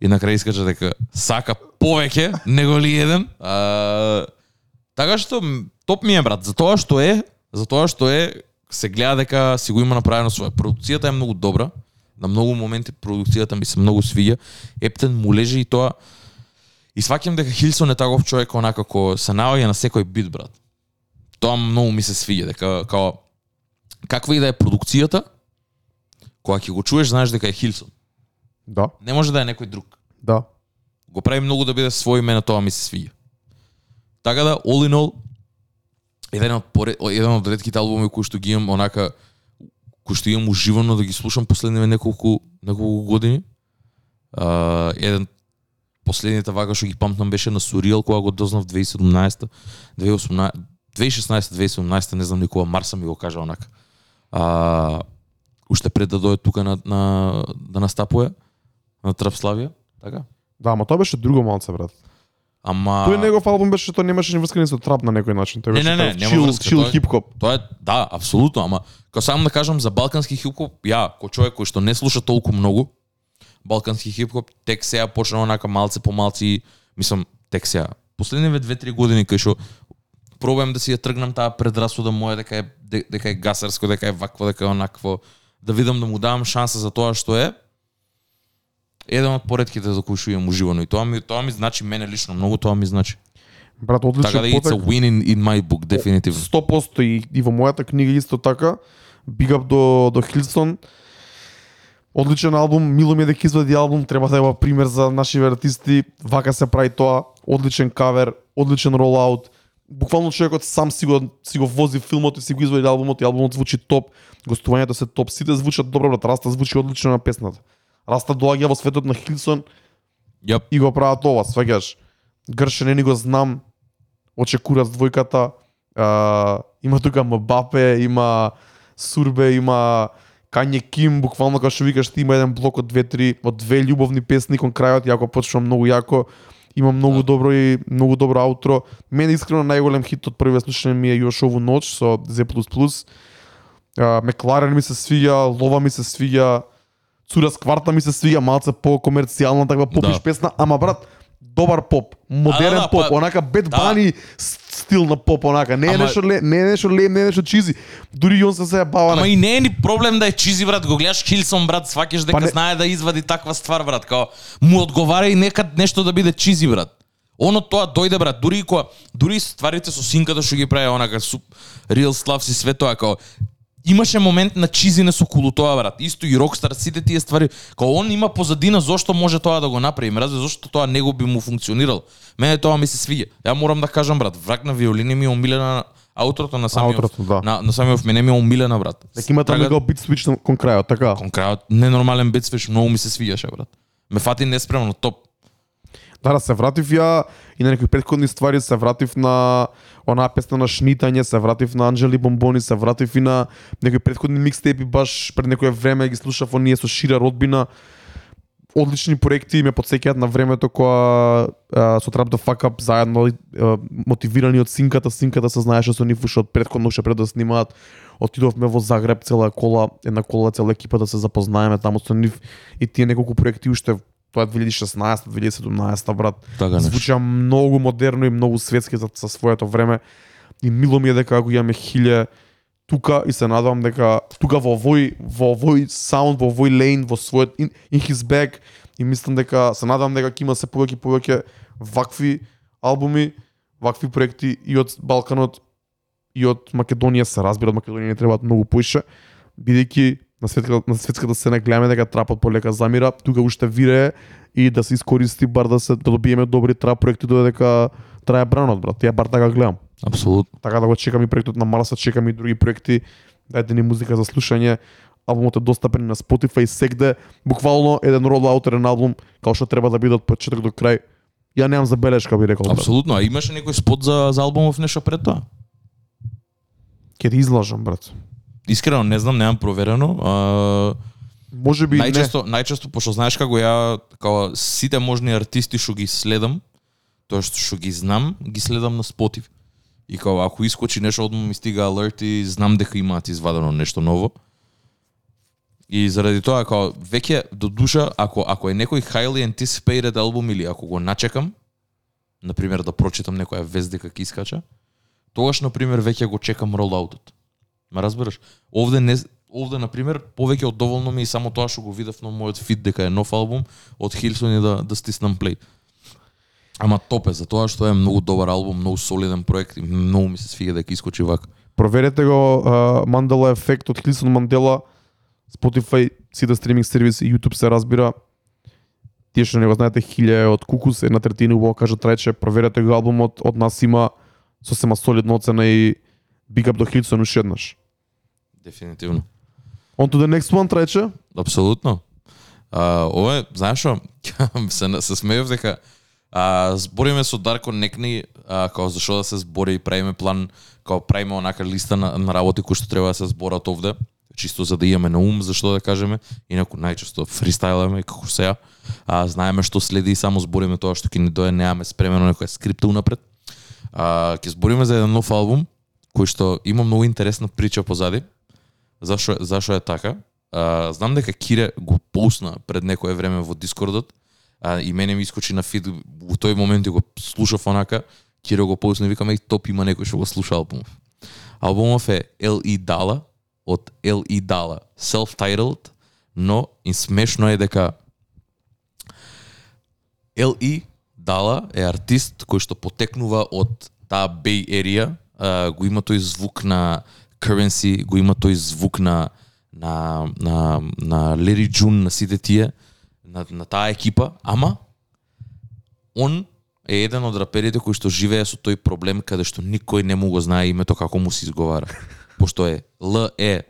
И на крај искача дека сака повеќе (laughs) него ли еден. А, така што топ ми е брат, за тоа што е, за тоа што е се гледа дека си го има направено свое. Продукцијата е многу добра. На многу моменти продукцијата ми се многу свиѓа. Ептен му лежи и тоа И сваќам дека Хилсон е таков човек онака кој се наоѓа на секој бит брат. Тоа многу ми се свиѓа дека као каква и да е продукцијата, кога ќе го чуеш знаеш дека е Хилсон. Да. Не може да е некој друг. Да. Го прави многу да биде свој име на тоа ми се свиѓа. Така да, all in all, еден од, поред, еден од редките албуми кои што ги имам онака кои што имам уживано да ги слушам последниве неколку неколку години. А, еден последните вака што ги памтам беше на Суриел кога го дознав 2017 2018 2016-2017, не знам никога, Марса ми го кажа онака. А, уште пред да дојде тука на, на да настапува на Трапславија, така? Да, ама тоа беше друго малце, брат. Ама Тој негов албум беше што немаше ни врска ни со трап на некој начин. Тој Не, беше не, не, нема чил, чил хип-хоп. Тоа е, да, апсолутно, ама као само да кажам за балкански хип-хоп, ја, кој човек кој што не слуша толку многу, балкански хип-хоп, тек сега почна онака малце по малци, мислам, тек сега. Последниве две-три години кај што пробувам да си ја тргнам таа предрасуда моја дека е де- дека е гасарско, дека е вакво, дека е онакво, да видам да му давам шанса за тоа што е. Еден од поредките за кои што имам уживано и тоа ми тоа ми значи мене лично многу тоа ми значи. Брат, одличен Така да it's a win in, in my book, дефинитивно. 100% и, и во мојата книга исто така. Big up до до Хилсон. Одличен албум, мило ми е дека извади албум, треба да е пример за наши артисти. Вака се прави тоа, одличен кавер, одличен ролаут. Буквално човекот сам си го си го вози филмот и си го извади албумот и албумот звучи топ. Гостувањето се топ, сите звучат добро, брат. Раста звучи одлично на песната. Раста доаѓа во светот на Хилсон Јап. и го прават ова, сваѓаш. Гршене ни го знам, оче курац двојката, а, има тука Мбапе, има Сурбе, има Кање Ким, буквално како што викаш ти има еден блок од две-три, од две љубовни песни кон крајот, јако почнува многу јако, има многу добро и многу добро аутро. Мене искрено најголем хит од првиот слушање ми е Још ову ноќ со Z++. Мекларен ми се свиѓа, Лова ми се свиѓа, Цура с кварта ми се свиѓа, малце по комерцијална таква попиш Да. песна, ама брат, добар поп, модерен да, поп, па- онака Бед да. Бани стил на поп, онака. Не е Ама- нешто ле, не е нешто лем, не е нешто чизи. Дури и он се се бава Ама и не е ни проблем да е чизи брат, го гледаш Хилсон брат, сваќаш дека Па не- знае да извади таква ствар брат, као му одговара и некад нешто да биде чизи брат. Оно тоа дојде брат, дури и кога дури и стварите со синката што ги прави онака суп Real Slav си све тоа као имаше момент на чизинес околу тоа брат. Исто и Rockstar сите тие ствари, као он има позадина зошто може тоа да го направи, разбира зошто тоа него би му функционирал. Мене тоа ми се свиѓа. Ја морам да кажам брат, враг на виолини ми е омилена аутрото на самиот Аутрото, да. на, на самиот мене ми е омилена брат. Дека има таму Трага- него бит свич кон крајот, така. Кон крајот ненормален бит свиш, многу ми се свиѓаше брат. Ме фати неспремно, топ. Да, да се вратив ја и на некои предходни ствари се вратив на онаа песна на шнитање, се вратив на Анджели Бомбони, се вратив и на некои предходни микстепи баш пред некое време ги слушав оние со шира родбина. одлични проекти ме подсеќаат на времето која а, со Trap the Fuck Up заедно а, мотивирани од синката, синката се знаеше со нив уште од предходно уште пред да снимаат. Отидовме во Загреб цела кола, една кола, цела екипа да се запознаеме таму со нив и тие неколку проекти уште тоа е 2016, 2017 брат. Така. Звуча многу модерно и многу светски за, за своето време. И мило ми е дека го имаме хиле тука и се надевам дека тука во овој во овој саунд, во овој лейн, во својот in, in his bag и мислам дека се надевам дека ќе има се повеќе и повеќе вакви албуми, вакви проекти и од Балканот и од Македонија се разбира, од Македонија не требаат многу поише, бидејќи на светската на светската сцена гледаме дека трапот полека замира, тука уште вирее и да се искористи бар да се да добиеме добри трап проекти додека трае бранот брат. Ја бар така гледам. Апсолутно. Така да го чекам и проектот на Марса, чекам и други проекти. Дайте ни музика за слушање. Албумот е достапен на Spotify сегде. Буквално еден ролаутерен албум, као што треба да биде од почеток до крај. Ја немам забелешка би рекол. Апсолутно. А имаше некој спот за, за албумов нешто пред тоа? Ќе ти излажам, брат. Искрено не знам, немам проверено. А, Може би најчесто, најчесто, пошто знаеш како ја, као сите можни артисти што ги следам, тоа што што ги знам, ги следам на Spotify. И као ако искочи нешто одма ми стига алерт и знам дека имаат извадено нешто ново. И заради тоа као веќе до душа ако ако е некој highly anticipated албум или ако го начекам, на пример да прочитам некоја вест дека ќе искача, тогаш на пример веќе го чекам ролаутот. Ма разбираш? Овде не овде на пример повеќе од доволно ми и само тоа што го видов на мојот фид дека е нов албум од Хилсон и да да стиснам плей. Ама топе за тоа што е многу добар албум, многу солиден проект и многу ми се свиѓа дека искочи вака. Проверете го uh, Mandela ефект од Хилсон Мандела, Spotify, сите да стриминг сервиси, YouTube се разбира. Тие што не го знаете, хилја од Кукус, една третина убаво кажа трајче, проверете го албумот, од нас има сосема солидна оцена и Big Up до Хилсон уште еднаш. Дефинитивно. On to the next one, трајче. Апсолутно. А, ова е, знаеш што, (laughs) се, се смеев дека а, збориме со Дарко Некни, а, као зашо да се збори и правиме план, као правиме онака листа на, на работи кои што треба да се зборат овде, чисто за да имаме на ум, зашто да кажеме, инаку најчесто фристайламе како сега. А, знаеме што следи и само збориме тоа што ќе ни дое, немаме спремено некоја скрипта унапред. А, ќе збориме за еден нов албум, кој што има многу интересна прича позади. Зашо зашо е така? А, знам дека Кире го поусна пред некое време во Дискордот, а, и мене ми искочи на фид во тој момент го слушав онака, Кире го поусна и викаме и топ има некој што го слуша албумов. Албумов е L.E. Дала, од L.E. Дала, self-titled, но и смешно е дека L.E. Дала е артист кој што потекнува од таа Bay Area, а, го има тој звук на Currency, го има тој звук на на на на Larry June, на сите тие, на, на таа екипа, ама он е еден од раперите кои што живее со тој проблем каде што никој не му го знае името како му се изговара. (laughs) Пошто е Л е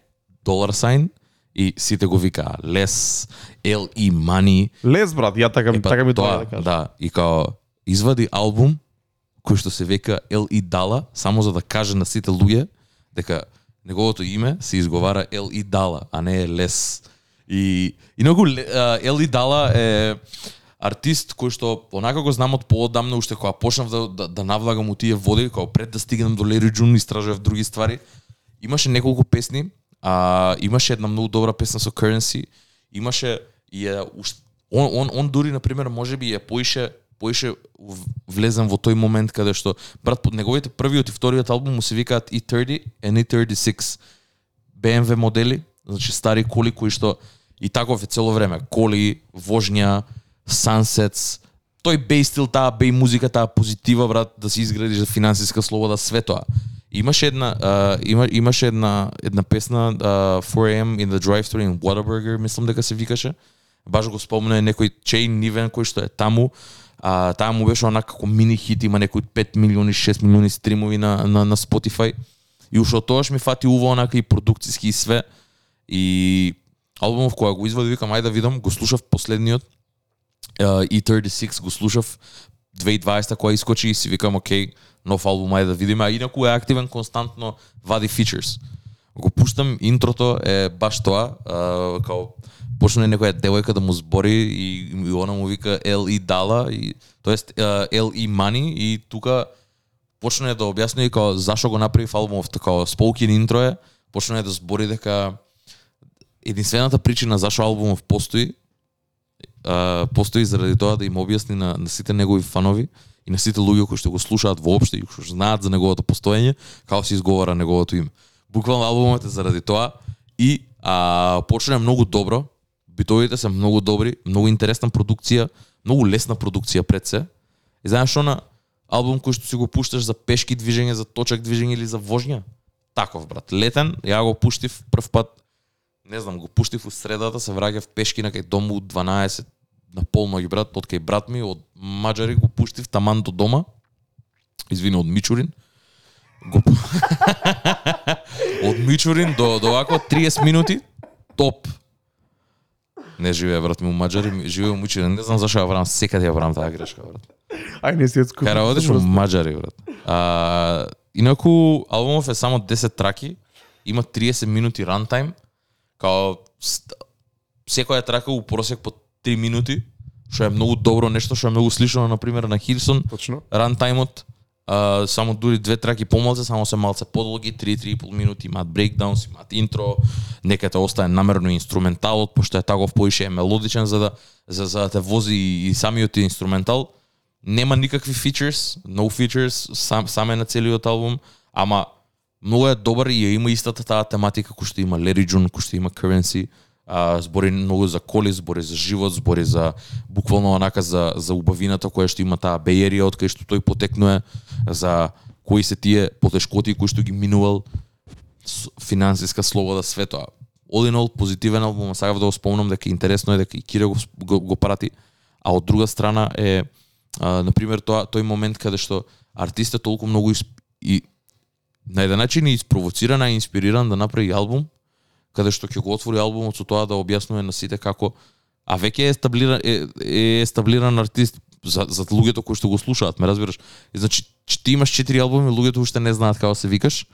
долар сайн и сите го викаа Лес, L и Money, Лес, брат, ја така, Е, па, така ми тоа, тоа да кажам. да, и као извади албум кој што се века Ел и Дала, само за да каже на сите луѓе дека неговото име се изговара Ел и Дала, а не е Лес. И инаку Ле- Ел и Дала е артист кој што онака го знам од поодамна уште кога почнав да, да, да навлагам у тие води, кога пред да стигнам до Лери Джун истражував други ствари. Имаше неколку песни, а имаше една многу добра песна со Currency, имаше и е он, он, он дури, на пример, може би ја поише поише влезам во тој момент каде што брат под неговите првиот и вториот албум му се викаат E30 and E36 BMW модели, значи стари коли кои што и таков е цело време, коли, вожња, sunsets, тој бей стил, таа бей музика, таа позитива брат да се изградиш за финансиска слобода, све тоа. Имаше една а, има имаше една една песна а, 4am in the drive-thru in Whataburger, мислам дека се викаше. Баш го спомна некој Chain Niven кој што е таму. А, таа му беше онака како мини хит, има некои 5 милиони, 6 милиони стримови на, на, на Spotify. И уште од тогаш ми фати уво онака и продукциски и све. И албумов кога го извади, викам, ајде да видам, го слушав последниот. Uh, E36 го слушав 2020 кога искочи и си викам, окей, нов албум, ајде да видиме, а инаку е активен константно вади фичерс. го пуштам интрото е баш тоа, uh, као почне некоја девојка да му збори и, и она му вика Ел и Дала и тоест Ел и Мани и тука почне да објасни као зашо го направи албумов така споукен интро е, почне да збори дека единствената причина зашо албумов постои а, постои заради тоа да им објасни на, на сите негови фанови и на сите луѓе кои што го слушаат воопште и кои што знаат за неговото постоење, како се изговара неговото име. Буквално албумот е заради тоа и а, почна многу добро, битовите се многу добри, многу интересна продукција, многу лесна продукција пред се. И знаеш на албум кој што си го пушташ за пешки движење, за точак движење или за вожња? Таков брат. Летен, ја го пуштив прв пат не знам, го пуштив у средата, се враќав пешки на кај дому 12 на полноги брат, од кај брат ми од Маджари го пуштив таман до дома. Извини, од Мичурин. Го... (laughs) од Мичурин до до вако 30 минути топ. Не живее брат ми у Маđари, живее у Мичурин. Не знам зашо ја правам, секаде ја правам таа грешка брат. Ај не си од Кара одиш у Маđари брат. А, инаку албумов е само 10 траки, има 30 минути рантайм, као секоја трака у просек по 3 минути, што е многу добро нешто, што е многу слично на пример на Хилсон, Точно. рантаймот, а, само дури две траки помалце, само се малце подолги, 3-3,5 минути, имаат брейкдаунс, имаат интро, неката остане намерно инструменталот, пошто е таков поише е мелодичен за да за, за да те вози и, и самиот инструментал. Нема никакви features, no features, сам, сам е на целиот албум, ама многу е добар и ја има истата таа тематика кој што има Larry June, кој што има Currency, а, збори многу за коли, збори за живот, збори за буквално онака за за убавината која што има таа бејерија од кај што тој потекнува, за кои се тие потешкоти кои што ги минувал финансиска слобода све тоа. All in all, позитивен албум, сакав да го спомнам дека интересно е дека и Кире го, го, го прати, а од друга страна е а, на пример тоа тој момент каде што артистот толку многу исп, и на еден начин е испровоциран и инспириран да направи албум каде што ќе го отвори албумот со тоа да објаснува на сите како а веќе е естаблиран е, е естаблиран артист за, за луѓето кои што го слушаат, ме разбираш? И значи, ти имаш четири албуми, луѓето уште не знаат како се викаш,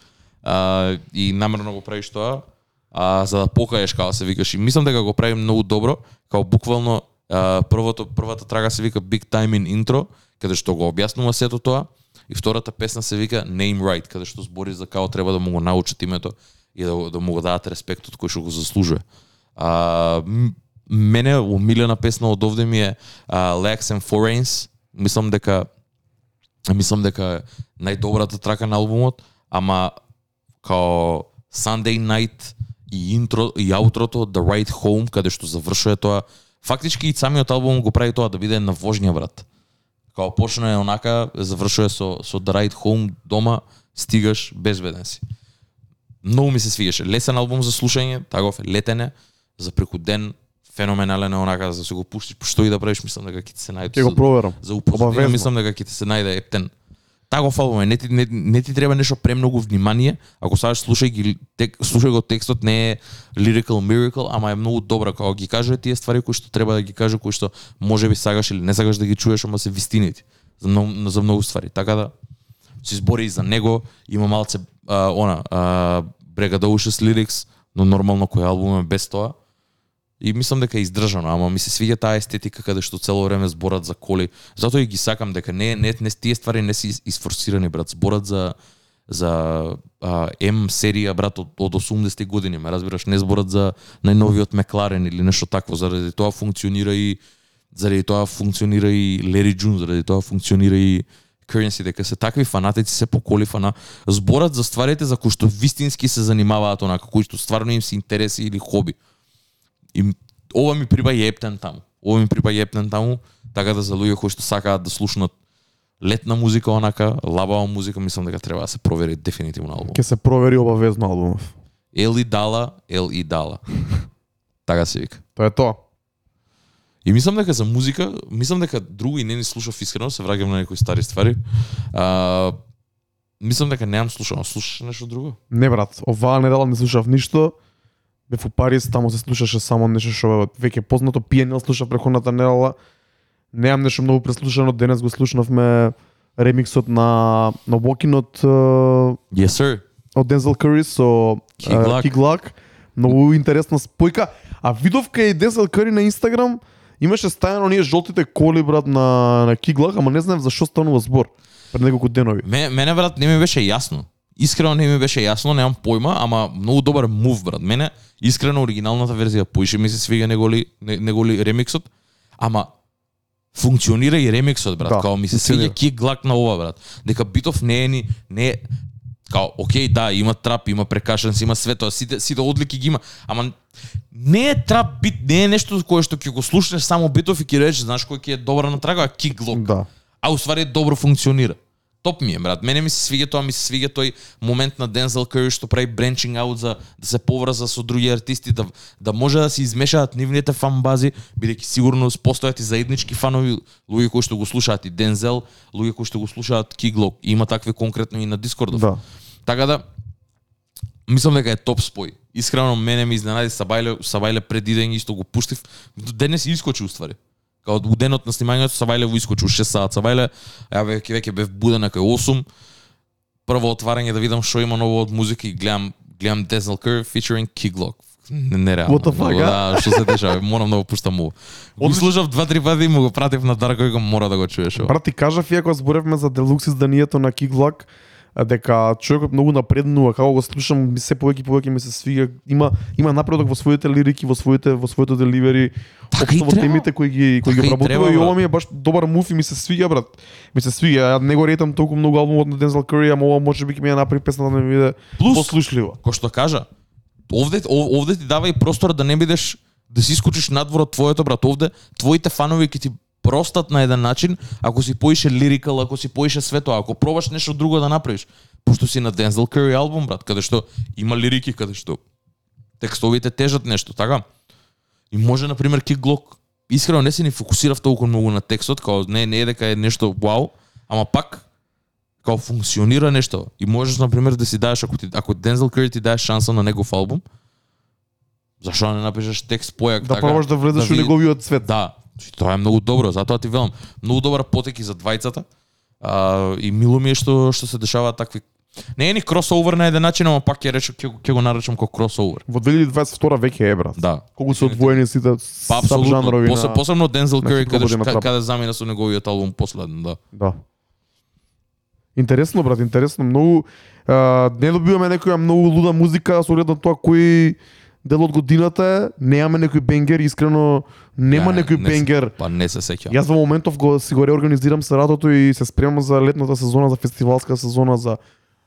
а, и намерно го правиш тоа, а, за да покажеш како се викаш. И мислам дека го правим многу добро, како буквално а, првото првата трага се вика Big Time in Intro, каде што го објаснува сето тоа, и втората песна се вика Name Right, каде што збори за како треба да му го научат името и да, да му го дадат респектот кој што го заслужува. А, мене умилена песна од овде ми е а, Lex and Foreigns. Мислам дека мислам дека најдобрата трака на албумот, ама као Sunday Night и интро и аутрото The Right Home каде што завршува тоа фактички и самиот албум го прави тоа да биде на вожња брат. Као почна е онака, завршува со со The Right Home дома, стигаш безбеден си. Многу ми се свигаше. Лесен албум за слушање, таков е летен е, за преку ден феноменален е онака за да се го пуштиш, што и да правиш, мислам дека ќе ти се најде. Ќе го проверам. За упознавање мислам дека ќе ти се најде ептен. Таков албум е, не ти, не, не ти треба нешто премногу внимание, ако сакаш слушај ги тек, слушај го текстот не е lyrical miracle, ама е многу добра кога ги кажува тие ствари кои што треба да ги каже, кои што можеби сакаш или не сакаш да ги чуеш, ама се вистинити за многу, за многу ствари. Така да се збори и за него, има малце а, она а, Bregadocious Лирикс, но нормално кој албум е без тоа. И мислам дека е издржано, ама ми се свиѓа таа естетика каде што цело време зборат за коли. Затоа и ги сакам дека не не, не тие ствари не се изфорсирани брат, зборат за за а, М серија брат од, од 80 години, ме разбираш, не зборат за најновиот Мекларен или нешто такво, заради тоа функционира и заради тоа функционира и Лери Джун, заради тоа функционира и Currency, дека се такви фанатици се поколифа на зборат за стварите за кои што вистински се занимаваат онака, кои што стварно им се интереси или хоби. И ова ми припаѓа ептен таму. Ова ми припаѓа ептен таму, така да за луѓе кои што сакаат да слушнат летна музика онака, лабава музика, мислам дека треба да се провери дефинитивно албум. Ќе се провери обавезно албумов. Ел и дала, ел и дала. (laughs) така се вика. Тоа е тоа. И мислам дека за музика, мислам дека друго и не ни слушав искрено, се враќам на некои стари ствари. А, мислам дека немам слушано. Слушаш нешто друго? Не брат, оваа недела не слушав ништо. Бев у Париз, таму се слушаше само нешто што веќе познато, пиенил слушав преходната недела. Немам нешто многу преслушано, денес го слушнавме ремиксот на на Walking од Yes, sir. од Дензел Curry со а, Luck. Многу интересна спојка. А видов кај Дензел Curry на Инстаграм имаше ставено ние жолтите коли брат на на Luck, ама не знаев за што станува збор пред неколку денови. Ме, мене брат не ми беше јасно. Искрено не ми беше јасно, немам појма, ама многу добар мув брат. Мене искрено оригиналната верзија поише ми се свига неголи не- неголи ремиксот, ама функционира и ремиксот брат. Да, као ми се свиѓа кик глак на ова брат. Дека битов не е ни не е као окей да има трап, има прекашенс, има све тоа, сите сите одлики ги има, ама не е трап бит, не е нешто кое што ќе го слушнеш само битов и ќе речеш знаеш кој ќе е добар на трага, кик глок Да. а уствари добро функционира. Топ ми е, брат. Мене ми се свиѓа тоа, ми се свиѓа тој момент на Дензел Curry што прави бренчинг аут за да се поврза со други артисти, да, да може да се измешаат нивните фан бази, бидејќи сигурно постојат и заеднички фанови, луѓе кои што го слушаат и Дензел, луѓе кои што го слушаат Киглок. Има такви конкретно и на Дискордов. Да. Така да мислам дека е топ спој. Искрено мене ми изненади Сабајле, Сабајле преди ден исто го пуштив. Денес искочи уствари. Као у денот на снимањето Сабајле го искочи у 6 саат. Сабајле, ја веќе веќе бев буден кај 8. Прво отварање да видам што има ново од музика и гледам гледам Denzel Curry featuring. Не- Нереално. What the fuck? Да, што се дешава, морам да го пуштам ово. Го слушав два-три пати и му го пратив на Дарко и го мора да го чуеш. Брат, ти кажав иако зборевме за делукс изданието на а, дека човекот многу напреднува, како го слушам, ми се повеќе и повеќе ми се свига. Има има напредок во своите лирики, во своите во своето деливери, Така и општо во темите кои ги кои Така ги и обработува треба, и брат. ова ми е баш добар мув и ми се свига, брат. Ми се свига. Ја не го ретам толку многу албумот на Denzel Curry, ама ова можеби ќе ми ја направи песната да ми биде послушлива. кој што кажа, овде, ов- овде ти дава и простор да не бидеш да си искочиш надвор од твоето брат овде, твоите фанови ќе ти простат на еден начин, ако си поише лирикал, ако си поише све тоа, ако пробаш нешто друго да направиш, пошто си на Denzel Curry албум брат, каде што има лирики, каде што текстовите тежат нешто, така? И може на пример Кик Глок искрено не се ни фокусирав толку многу на текстот, као не не е дека е нешто вау, ама пак као функционира нешто и можеш на пример да си даеш ако ти ако Дензел Кери ти даеш шанса на негов албум зашо да не напишеш текст појак Да пробаш да влезеш ви- у неговиот свет. да и тоа е многу добро затоа ти велам многу добар потеки за двајцата а, и мило ми е што што се дешаваат такви не е ни кросовер на еден начин, ама пак ќе речем ќе, го- ќе го наречам како кросовер. Во 2022 веќе е, брат. Да. Колку се одвоени сите Па сабжанрови После, на... посебно Дензел Кери каде, и каде, замина со неговиот албум последен, да. Да. Интересно, брат, интересно. Многу а, не добиваме некоја многу луда музика со оглед на тоа кој дел од годината е. Немаме некој бенгер, искрено нема Не, некој не бенгер. Па не се сеќавам. Јас во моментов го си го реорганизирам се радото и се спремам за летната сезона, за фестивалска сезона, за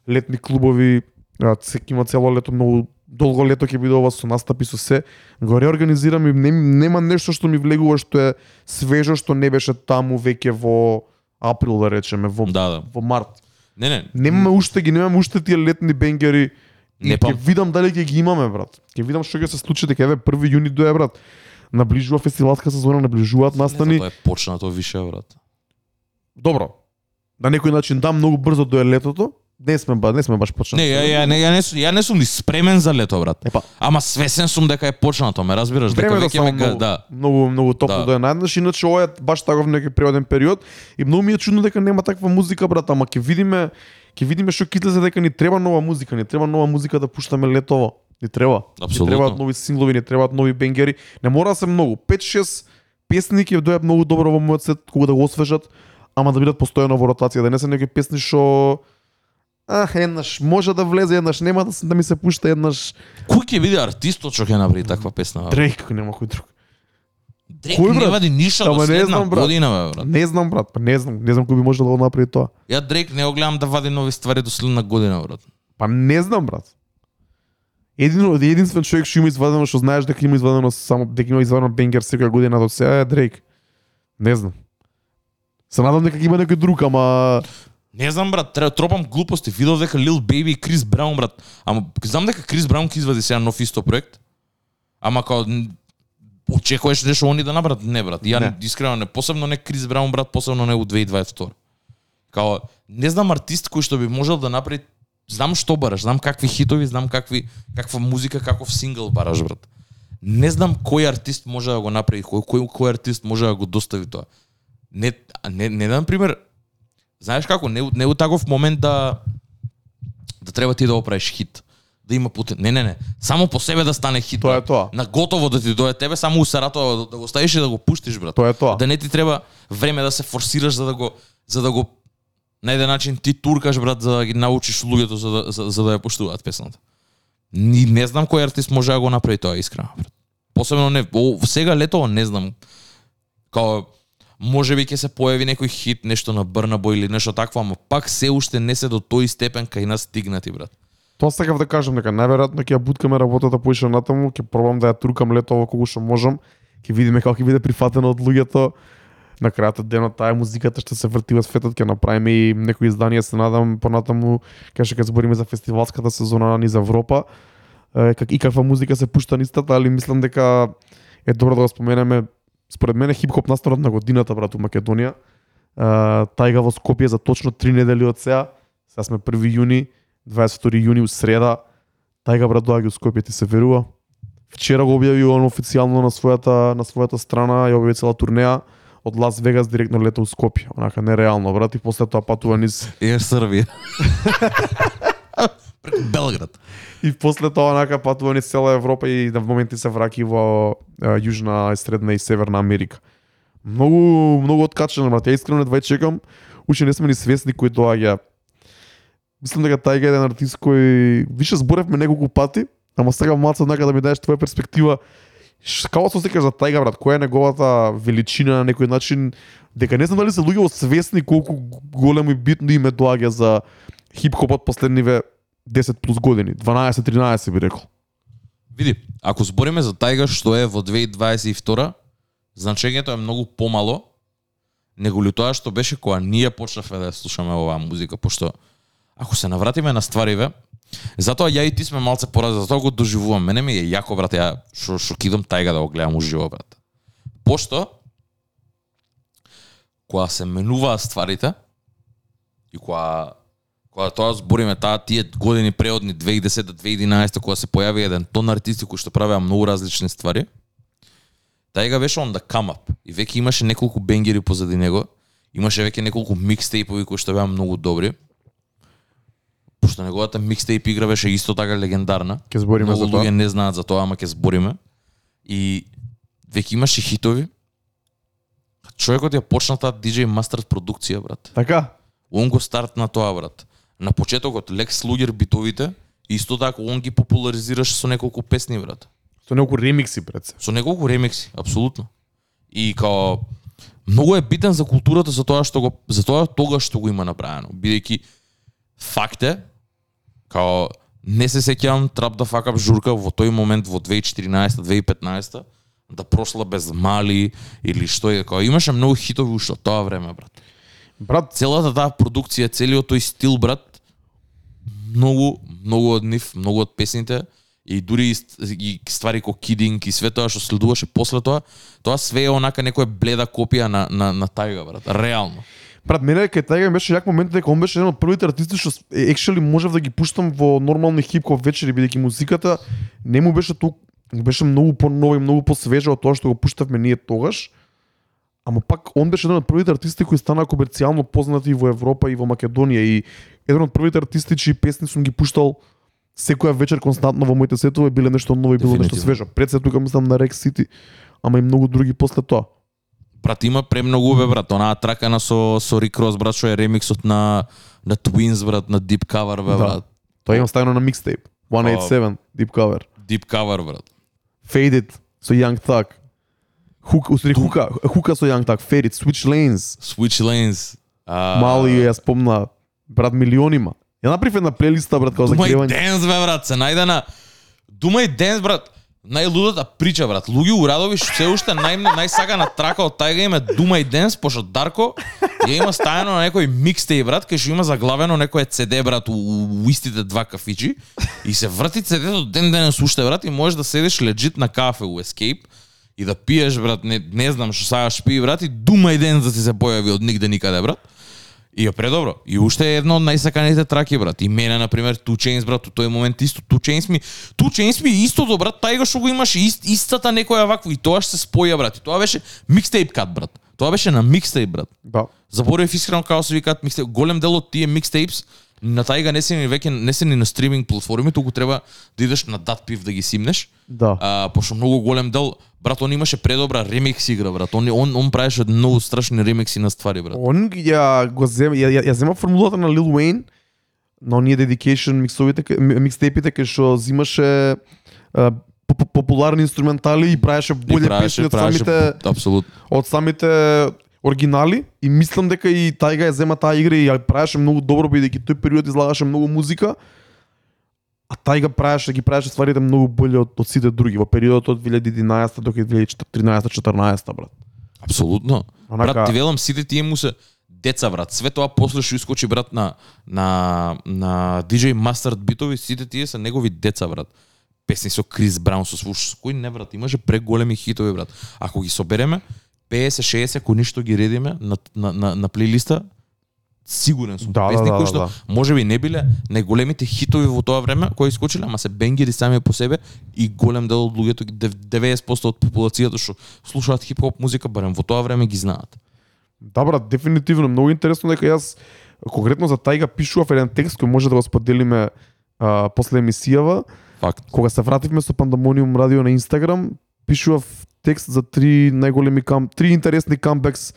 летни клубови. А, се има цело лето многу долго лето ќе биде ова со настапи со се. Го реорганизирам и не, нема нешто што ми влегува што е свежо што не беше таму веќе во април да речеме, во Да, да. во март. Не, не. Немаме уште ги, немаме уште тие летни бенгери. И Не ќе пам- видам дали ќе ги имаме, брат. Ќе видам што ќе се случи дека еве 1 јуни дое, брат. Наближува фестивалска сезона, наближуваат настани. Тоа е почнато више, брат. Добро. На некој начин да многу брзо дое летото. Не сме ба, не сме баш почнати. Не, ја, ја, не, ја, не, сум- ја не сум ни спремен за лето, брат. Епа, Ама свесен сум дека е почнато, ме разбираш? Дека веќе ме многу, да. многу, многу топло Да. е најднаш, иначе ова е баш таков некој природен период и многу ми е чудно дека нема таква музика, брат, ама ќе видиме ќе видиме што ќе излезе дека ни треба нова музика, ни треба нова музика да пуштаме летово. Ни треба. Апсолутно. Ни требаат нови синглови, ни требаат нови бенгери. Не мора да се многу. 5-6 песни ќе дојат многу добро во мојот сет кога да го освежат, ама да бидат постојано во ротација, да не се некои песни што А, еднаш може да влезе, еднаш нема да, да ми се пушта, еднаш Кој ќе биде артистот што ќе направи таква песна? Дрейк, нема кој друг. Дрейк Кој, не вади ништо до не следна знам, брат. година, бе, брат. Не знам брат, па не знам, не знам кој би можел да го направи тоа. Ја Дрейк не го гледам да вади нови ствари до следна година, брат. Па не знам брат. Едино единствен човек што има извадено што знаеш дека има извадено само дека има извадено бенгер секоја година до сега е Дрейк. Не знам. Се надам дека има некој друг, ама Не знам брат, треба тропам глупости. Видов дека Lil Baby и Крис Браун брат. Ама знам дека Крис Браун ќе извади сега нов исто проект. Ама као очекуваш нешто они да направат? Не брат. Ја Не. искрено не посебно не Крис Браун брат, посебно не у 2022. Као не знам артист кој што би можел да направи знам што бараш, знам какви хитови, знам какви каква музика, каков сингл бараш брат. Не знам кој артист може да го направи, кој кој, кој артист може да го достави тоа. Не не не на пример Знаеш како, не, не у таков момент да да треба ти да го правиш хит. Да има потен... Не, не, не. Само по себе да стане хит. Тоа е тоа. На готово да ти дојде тебе, само усаратово да, да го ставиш и да го пуштиш, брат. Тоа е тоа. Да не ти треба време да се форсираш за да го за да го на еден начин ти туркаш брат за да ги научиш луѓето за да за, за да ја поштуваат песната. Ни не знам кој артист може да го направи тоа искрено брат. Посебно не о, сега летово не знам. Као може би ќе се појави некој хит, нешто на Брнабо или нешто такво, ама пак се уште не се до тој степен кај нас стигнати брат. Тоа сакав да кажам дека најверојатно ќе ја буткаме работата поише натаму, ќе пробам да ја туркам летово колку што можам, ќе видиме како ќе биде прифатено од луѓето. На крајот од денот таа музиката што се врти во светот ќе направиме и некои изданија се надам понатаму кај што ќе збориме за фестивалската сезона низ Европа. Как и каква музика се пушта нистата, али мислам дека е добро да го споменеме според мене хип-хоп настанот на годината брат у Македонија. Тајга во Скопје за точно три недели од сега. Сега сме 1 јуни, 22 јуни у среда. Тајга брат доаѓа у Скопје, ти се верува? Вчера го објави он официјално на својата на својата страна, ја објави цела турнеја од Лас Вегас директно лета у Скопје. Онака нереално брат и после тоа патува низ Ер Србија. (laughs) Преку Белград. и после тоа онака патува низ цела Европа и на моменти се враќа и во е, Јужна, и Средна и Северна Америка. Многу многу откачено брат. Ја искрено едва чекам. Уште не сме ни свесни кој доаѓа. Мислам дека тај е еден артист кој више зборевме неколку пати, ама сега малце однака да ми дадеш твоја перспектива. Како се секаш за тајга брат? Која е неговата величина на некој начин? Дека не знам дали се луѓе освесни колку големо и битно име доаѓа за хип-хопот последниве 10 плюс години, 12-13 би рекол. Види, ако збориме за тајга што е во 2022, значењето е многу помало него ли тоа што беше кога ние почнавме да слушаме оваа музика, пошто ако се навратиме на ствариве, затоа ја и ти сме малце поразни, затоа го доживувам. Мене ми е јако брат, ја шо, шо кидам тајга да го гледам уживо брат. Пошто која се менува стварите и која кога тоа збориме таа тие години преодни 2010-2011 кога се појави еден тон артисти кои што правеа многу различни ствари, тајга беше on the да come up и веќе имаше неколку бенгери позади него, имаше веќе неколку микстейпови кои што беа многу добри. Пошто неговата микстейп игра беше исто така легендарна. Ќе збориме за тоа. луѓе не знаат за тоа, ама ќе збориме. И веќе имаше хитови. Човекот ја почна таа DJ Masters продукција, брат. Така? Он го стартна тоа, брат. На почетокот Лекс Луѓер битовите, исто така он ги популаризираше со неколку песни, брат. Со неколку ремикси се. Со неколку ремикси, апсолутно. И као многу е битен за културата за тоа што го за тоа тогаш што го има направено, бидејќи факт е као не се сеќавам Trap the Fuck Up журка во тој момент во 2014-2015 да прошла без мали или што е, као имаше многу хитови уште тоа време, брат. Брат, Целата таа продукција, целиот тој стил, брат, многу, многу од нив, многу од песните и дури и, и ствари ко Кидинг и све тоа што следуваше после тоа, тоа све е онака некоја бледа копија на на на Тајга, брат. Реално. Брат, мене кај ми беше јак момент дека он беше еден од првите артисти што екшели можев да ги пуштам во нормални хип-хоп вечери бидејќи музиката не му беше толку беше многу понова и многу посвежа од тоа што го пуштавме ние тогаш. Ама пак он беше еден од првите артисти кои стана комерцијално познати во Европа и во Македонија и еден од првите артисти чии песни сум ги пуштал секоја вечер константно во моите сетови биле нешто ново и било нешто свежо. Пред се тука мислам на Rex City, ама и многу други после тоа. Брат, има премногу бе, брат. Онаа тракана со со Рик Рос, брат, што е ремиксот на на Twins, брат, на Deep Cover, бе, Да. брат. Тоа имам ставено на микстейп. 187, Deep Cover. Deep Cover, брат. Faded со Young Thug. Хука, устари хука, хука со Young Thug, Faded, Switch Lanes. Switch Lanes. А, Мали ја спомна, брат милионима. Ја направив една плейлиста брат као за Дума и денс, бе, брат, се најде на... Дума и денс, брат, најлудата прича, брат. Луѓе Урадовиш се уште нај, најсакана трака од тајга име Дума и денс, пошто Дарко ја има стајано на некој микстеј, брат, кај што има заглавено некој CD, брат, у, у истите два кафичи и се врти CD-то ден денес уште, брат, и можеш да седиш легит на кафе у Escape и да пиеш, брат, не, не знам што сакаш пи, брат, и Дума и денс да ти се појави од нигде никаде, брат. И е предобро. И уште е едно од најсаканите траки, брат. И мене, на пример, Two Chainz, брат, у тој момент исто. Two Chainz ми, Two Chainz ми истото, брат, тајга што го имаше ист, истата некоја вакво. И тоа што се споја, брат. И тоа беше микстейп кат, брат. Тоа беше на микстейп, брат. Да. Заборев искрено како се викаат микстейп. Голем дел од тие микстейпс На тајга не се ни веќе не се ни на стриминг платформи, туку треба да идеш на дат да ги симнеш. Да. А, пошто многу голем дел, брат, он имаше предобра ремикс игра, брат. Он он он правеше многу страшни ремикси на ствари, брат. Он ја го зема, ја, ја, ја зема формулата на Lil Wayne на оние dedication миксовите, ка- ми- микстейпите кај што зимаше а, популарни инструментали и правеше И боле песни од самите апсолутно. од самите оригинали и мислам дека и тајга ја зема таа игра и ја правеше многу добро бидејќи тој период излагаше многу музика. А тајга правеше ги правеше стварите многу боле од, од сите други во периодот од 2011 до 2013-14 брат. Апсолутно. Онака- Брат, ти велам сите тие му се деца брат. Све тоа после што искочи брат на на на DJ Mustard битови, сите тие се негови деца брат. Песни со Крис Браун со слуш, со кој не брат, имаше преголеми хитови брат. Ако ги собереме 50-60 кои ништо ги редиме на на на, на плейлиста, сигурен сум. Да, да, Песни да, кои да, што да. можеби не биле најголемите хитови во тоа време кои искочиле, ама се бенгери сами по себе и голем дел од луѓето, ги- дев- 90% од популацијата што слушаат хип-хоп музика, барем во тоа време ги знаат. Да, брат, дефинитивно. Многу интересно дека јас конкретно за тајга пишував еден текст кој може да го споделиме а, после емисијава. Факт. Кога се вративме со Пандамониум радио на Инстаграм, пишував текст за три најголеми кам, три интересни камбекс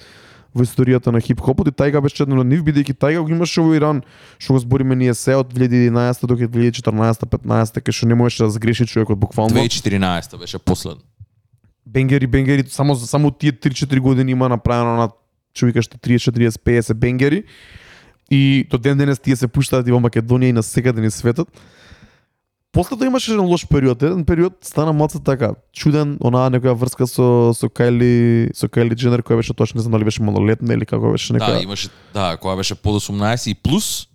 во историјата на хип-хопот и тајга беше едно од нив, бидејќи тајга го имаше во Иран, што го збориме ние се од 2011 до 2014-15, кај што не можеше да сгреши човекот буквално. 2014 беше последно. бенгери, бенгери, само само тие 3-4 години има направено на што 30, 40, 50 бенгери. И до ден денес тие се пуштаат и во Македонија и на секаде ни светот. После тоа имаше еден лош период, еден период стана маца така чуден, онаа некоја врска со со Кайли, со Кайли Дженер која беше точно не знам дали беше малолетна или како беше нека. Да, имаше, да, кога беше под 18 и плюс,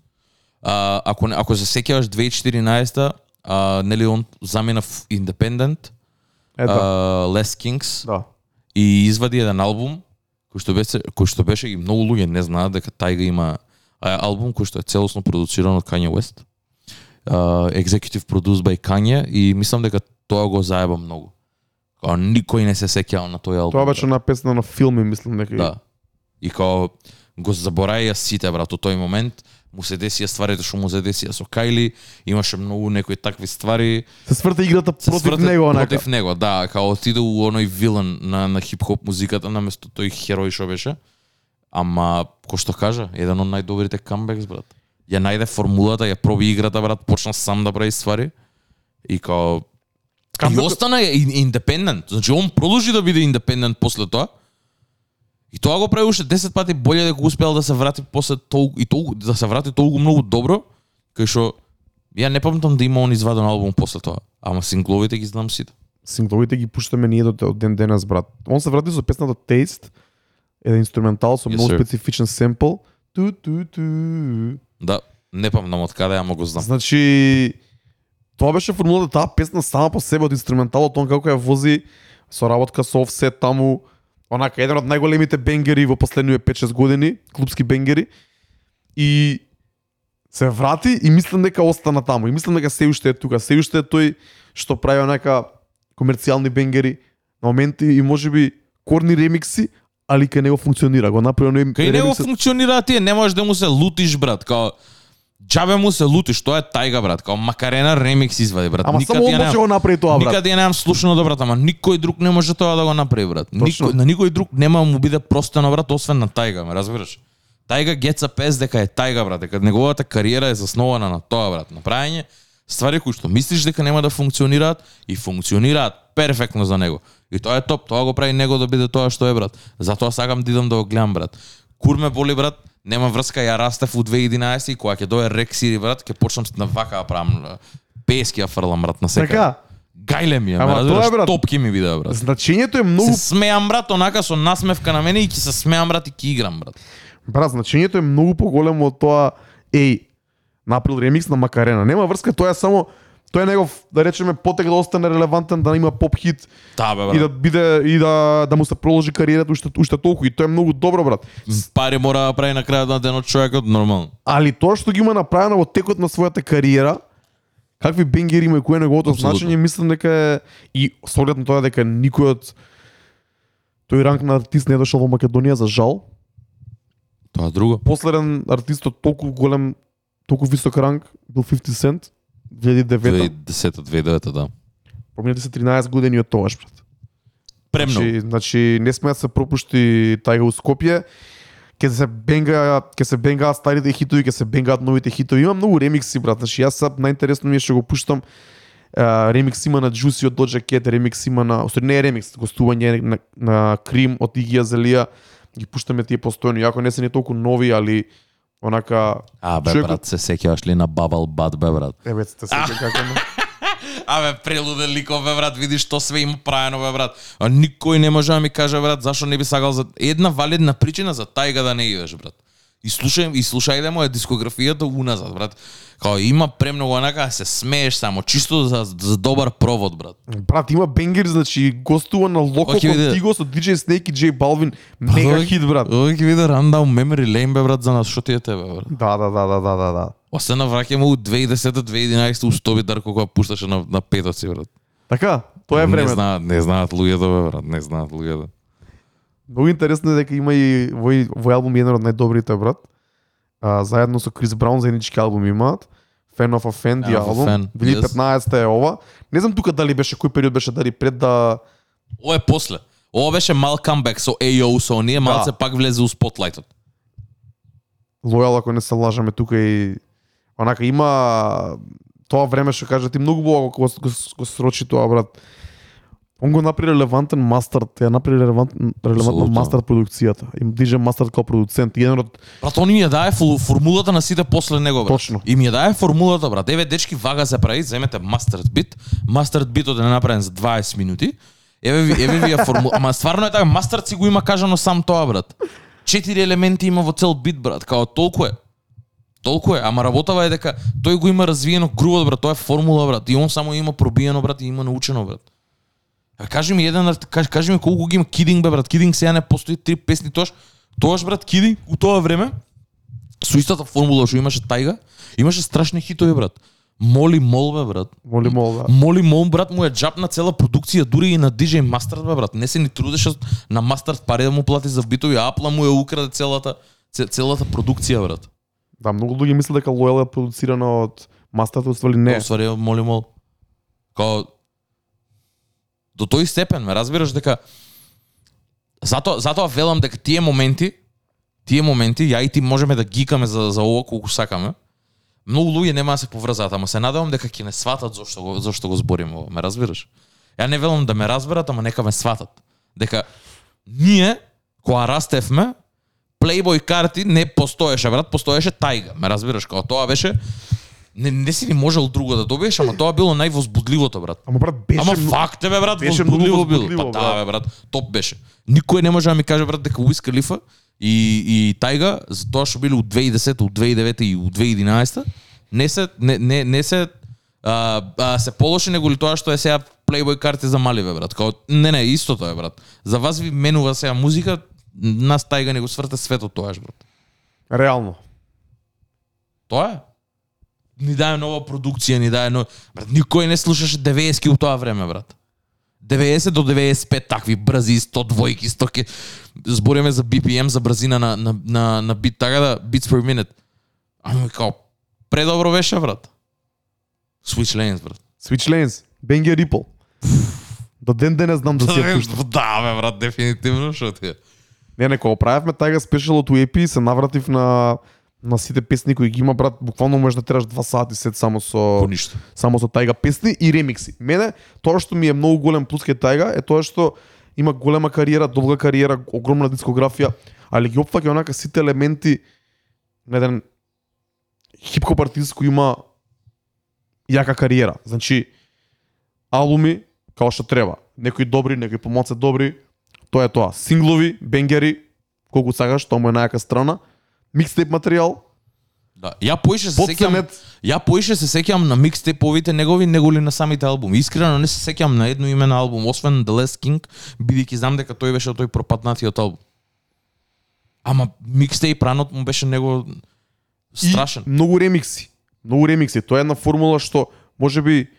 а, ако, ако се сеќаваш 2014 а, нели он замена в Independent, е, да. а, Les Kings, да. и извади еден албум кој што беше кој што беше и многу луѓе не знаат дека тајга има а, албум кој што е целосно продуциран од Kanye West. Uh, executive produced by Kanye и мислам дека тоа го заеба многу. Као никој не се сеќава на тој албум. Тоа беше на песна на филми, мислам дека. Да. И као го забораја сите брат тој момент, му се десија стварите што му се десија со Кайли, имаше многу некои такви ствари, Се сврта играта се против него, онака. Против него, да, као отиде у оној вилан на, на хип-хоп музиката наместо тој херој што беше. Ама, кој што кажа, еден од најдобрите камбекс, брат. Ја најде формулата, ја проби играта, брат, почна сам да прави ствари. И као... И Камбек- остана ин- индепендент. Значи, он продолжи да биде индепендент после тоа. И тоа го прави уште 10 пати боле дека успеал да се врати после толку и толку да се врати толку многу добро, кај што ја не памтам да има он изваден албум после тоа. Ама сингловите ги знам сите. сингловите ги пуштаме ние до до ден денес, брат. Он се врати со песната Taste, еден инструментал со Yes, многу специфичен семпл. Ту ту ту. Да, не помнам од каде, ама го знам. Значи тоа беше формулата таа песна сама по себе од инструменталот, он како ја вози со работка со офсет таму, онака еден од најголемите бенгери во последниве 5-6 години, клубски бенгери. И се врати и мислам дека остана таму. И мислам дека се уште е тука, се уште е тој што прави онака комерцијални бенгери на моменти и можеби корни ремикси, али кај него функционира. Го направи оној Кај него ремиксот- функционира тие, не можеш да му се лутиш, брат, као Джабе му се лутиш, тоа е тајга, брат. Као Макарена ремикс извади, брат. Ама само он ја може го направи тоа, брат. Никаде ја немам слушано да брат, ама никој друг не може тоа да го направи, брат. Точно. Никој, на никој друг нема да му биде простено, брат, освен на Тајга, ме разбираш? Тајга геца пес дека е Тајга, брат, дека неговата кариера е заснована на тоа, брат. Направење ствари кои што мислиш дека нема да функционираат и функционираат перфектно за него. И тоа е топ, тоа го прави него да биде тоа што е, брат. Затоа сакам да идам да го гледам, брат. Кур ме боли, брат, нема врска, ја растев у 2011 и кога ќе дое Рек Сири, брат, ќе почнам на вака да правам пески ја фрлам, брат, на секаде. Така, Гајле ми е, Ама ме разбираш, е, брат. топки ми биде, брат. значењето е многу Се смеам, брат, онака со насмевка на мене и ќе се смеам, брат, и ќе играм, брат. Брат, значењето е многу поголемо од тоа, еј, направил ремикс на Макарена. Нема врска, тоа е само тоа е негов, да речеме, потек да остане релевантен, да има поп хит Да, бе, и да брат. биде и да да му се продолжи кариерата уште уште толку и тоа е многу добро, брат. Пари мора да прави на крајот на денот човекот, нормално. Али тоа што ги има направено во текот на својата кариера, какви бенгери има и кој е неговото Апсолутно. значење, мислам дека е и со оглед на тоа дека никој од тој ранг на артист не е дошол во Македонија за жал. Тоа друго. Последен артист од толку голем толку висок ранг бил 50 Cent 2009 2010-2009, да. Поминати се 13 години од тогаш, брат. Премно. Значи, значи не сме да се пропушти тајга у Скопје. Ке се бенга, ке се бенгаат старите хитови, ке се бенгаат новите хитови. Има многу ремикси, брат. Значи јас сад најинтересно ми е што го пуштам Uh, ремикс има на Juicy од Doja Cat, ремикс има на, остри не е ремикс, гостување на, на Крим од Иги Азелија, ги пуштаме тие постојано, иако не се не толку нови, али онака А, бе, Човекот- брат, се сеќаваш ли на Bubble Butt, бе, брат? Еве сте се како не. (laughs) Абе, прелуден ликов, бе, брат, видиш што све има правено, бе, брат. А никој не може да ми каже, брат, зашо не би сакал за една валидна причина за тајга да не идеш, брат. И слушај, и слушајте му е дискографијата уназад, брат. Као има премногу онака, се смееш само, чисто за, за добар провод, брат. Брат, има бенгер, значи гостува на Локо. Контиго со DJ Snake и J Balvin. Мега хит, брат. Ова ќе биде Rundown Memory Lane, бе, брат, за нас, што ти е тебе, брат. Да, да, да, да, да, да, да. Освен навраќаме у 2010-2011 у Стоби Дарко кога пушташе на, на петоци, брат. Така, тоа е Не време. знаат, не знаат луѓето, бе, брат, не знаат луѓето. Многу интересно е дека има и вој вој албум еден од најдобрите брат. А, заедно со Крис Браун заеднички албум имаат. Fan of a Fan, ди албум. Fan, 2015 е ова. Не знам тука дали беше кој период беше дали пред да Ова е после. Ова беше мал камбек со AO со оние, малце Да. пак влезе у спотлајтот. Лојал ако не се лажаме тука и онака има тоа време што кажа ти многу убаво го, го, го срочи тоа брат. Он го направи релевантен мастер, ја направи релевантен релевантна мастер продукцијата. Им диже мастер као продуцент, еден од Брат, он ми ја дае формулата на сите после него, брат. Точно. И ми ја дае формулата, брат. Еве, дечки, вага се прави, земете mastered bit. Mastered битот е направен за 20 минути. Еве ви, еве ви ја формула. Ама (laughs) стварно е така, mastered си го има кажано сам тоа, брат. Четири елементи има во цел бит, брат. Као толку е. Толку е, ама работава е дека тој го има развиено грувот, брат, тоа е формула, брат. И он само има пробиено, брат, и има научено, брат. А кажи ми еден, кажи, кажи ми колку ги има Кидинг, бе, брат. Кидинг сега не постои три песни тоаш. Тоаш, брат, Кидинг, у тоа време, со истата формула што имаше Тајга, имаше страшни хитови, брат. Моли мол, бе, брат. моли мол, да. Моли мол, брат, му е джапна цела продукција, дури и на DJ Master, бе, брат. Не се ни трудеше на Master пари да му плати за битови, а Апла му ја украде целата, це- целата продукција, брат. Да, многу луѓе мислат дека Лојал е продуцирано од Мастата, уствали не. Не. Ствари, моли мол. Као до тој степен, ме разбираш дека затоа затоа велам дека тие моменти тие моменти ја и ти можеме да гикаме за за ова колку сакаме. Многу луѓе нема да се поврзаат, ама се надевам дека ќе не сватат зошто го зошто го збориме ова, ме разбираш? Ја не велам да ме разберат, ама нека ме сватат. Дека ние кога растевме Playboy карти не постоеше, брат, постоеше тајга. Ме разбираш, како тоа беше не, не си ни можел друго да добиеш, ама тоа било највозбудливото, брат. Ама брат беше Ама факт е, бе, брат, беше возбудливо било. Па да, бе, брат, топ беше. Никој не може да ми каже, брат, дека Уиз Калифа и, и Тајга, за тоа што били у 2010, у 2009 и у 2011, не се, не, не, не се а, а, се полоши него ли тоа што е сега Playboy карти за мали, бе, брат. Као, не, не, истото е, брат. За вас ви менува сега музика, нас Тајга не го сврта светот тоаш, брат. Реално. Тоа е. Ни даде нова продукција, ни даде нова... Брат, никој не слушаше 90-ки у тоа време, брат. 90 до 95 такви брзи 100 двојки, 100 ки... Збориме за BPM, за брзина на, на, на, на бит, така да, beats per minute. Ама као, предобро беше, брат. Switch lanes, брат. Switch Lanes, Бенге Ripple. До ден денес знам да си ја пуштам. (laughs) да, бе, брат, дефинитивно, што ти е. Не, не, кога правевме тајга спешал од EP, се навратив на на сите песни кои ги има брат, буквално можеш да тераш два сати сет само со По ништо. само со тајга песни и ремикси. Мене тоа што ми е многу голем плюс кај тајга е тоа што има голема кариера, долга кариера, огромна дискографија, али ги опфаќа онака сите елементи на еден хип-хоп артист кој има јака кариера. Значи албуми као што треба. Некои добри, некои помалце добри. Тоа е тоа. Синглови, бенгери, колку сакаш, тоа му е најака страна. Микстейп материјал, Да. Ја поише се сеќам, ја поише се сеќам на микстейповите негови него ли на самите албуми. Искрено не се сеќам на едно име на албум, освен The Last King, бидејќи знам дека тој беше тој пропаднатиот албум. Ама микстейп ранот му беше него страшен. И многу ремикси. Многу ремикси. Тоа е една формула што може би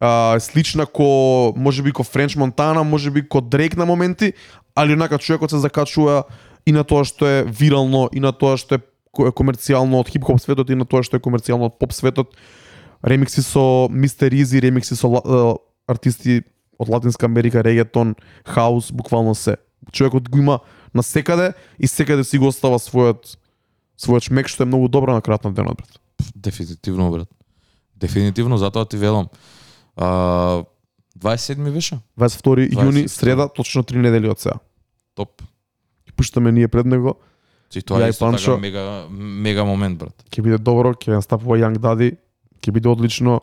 а, слична ко може би ко Френч Монтана, може би ко Дрейк на моменти, али онака човекот се закачува и на тоа што е вирално, и на тоа што е ко- комерцијално од хип-хоп светот и на тоа што е комерцијално од поп светот. Ремикси со Мистер Изи, ремикси со е, артисти од Латинска Америка, регетон, хаус, буквално се. Човекот го има на секаде и секаде си го остава својот својот шмек што е многу добро на крајот на денот брат. Дефинитивно, брат. Дефинитивно, затоа ти велам. А, 27 беше? 22 јуни, 22. среда, точно 3 недели од сега. Топ. Пуштаме ние пред него. Чи тоа Ја е исто така мега, мега момент, брат. ќе биде добро, ќе настапува Young Daddy, ќе биде одлично.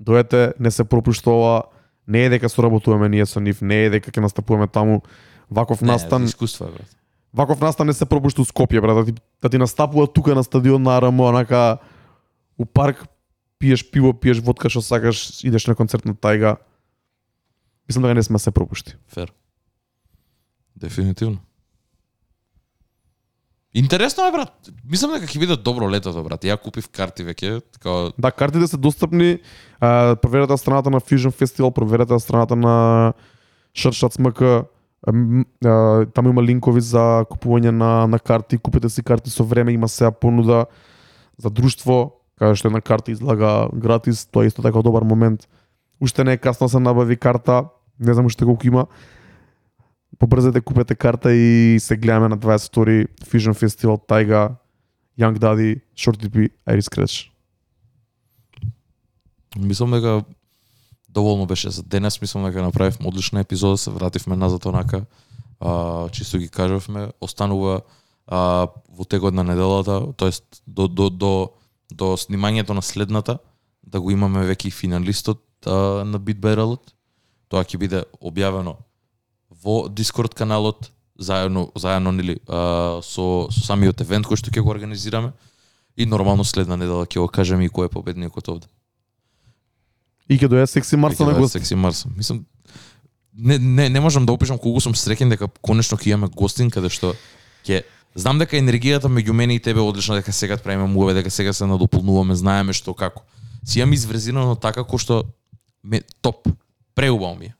Доете, не се пропушта ова. Не е дека соработуваме ние со нив, не е дека ќе настапуваме таму. Ваков настан, Не, искуство, е, брат. ваков настан не се пропушта у Скопје, брат, да ти, да ти настапува тука на стадион на РМО, онака у парк пиеш пиво, пиеш водка што сакаш, идеш на концерт на Тајга. Мислам дека не сме се пропушти. Фер. Дефинитивно. Интересно е, брат. Мислам дека ќе биде добро летото, брат. Ја купив карти веќе, така Да, картите да се достапни. А, проверете на страната на Fusion Festival, проверете на страната на Шршац МК. Таму има линкови за купување на, на карти. Купете си карти со време, има сега понуда за друштво, каде што една карта излага гратис, тоа е исто така добар момент. Уште не е касно да се набави карта, не знам уште колку има. Побрзете, да купете карта и се гледаме на 22 Fusion Festival, Тайга, Young Daddy, Shorty P, Iris Scratch. Мислам дека доволно беше за денес, мислам дека направивме одлична епизода, се вративме назад онака, а, чисто ги кажавме, останува а, во тегот на неделата, тоест до, до, до, до снимањето на следната, да го имаме веќе и финалистот а, на Beat Battle. Тоа ќе биде објавено во Discord каналот, заедно, заедно нели, со, со самиот евент кој што ќе го организираме. И нормално следна недела ќе го кажеме и кој е победникот овде. И ќе доја секси Марса на гост. Секси Марс. Мислам, не, не, не можам да опишам колку сум среќен дека конечно ќе имаме гостин каде што ќе Знам дека енергијата меѓу мене и тебе одлична, дека сега правиме муве, дека сега се надополнуваме, знаеме што како. Си имам изврезирано така кој што ме топ. Преубаво ми е.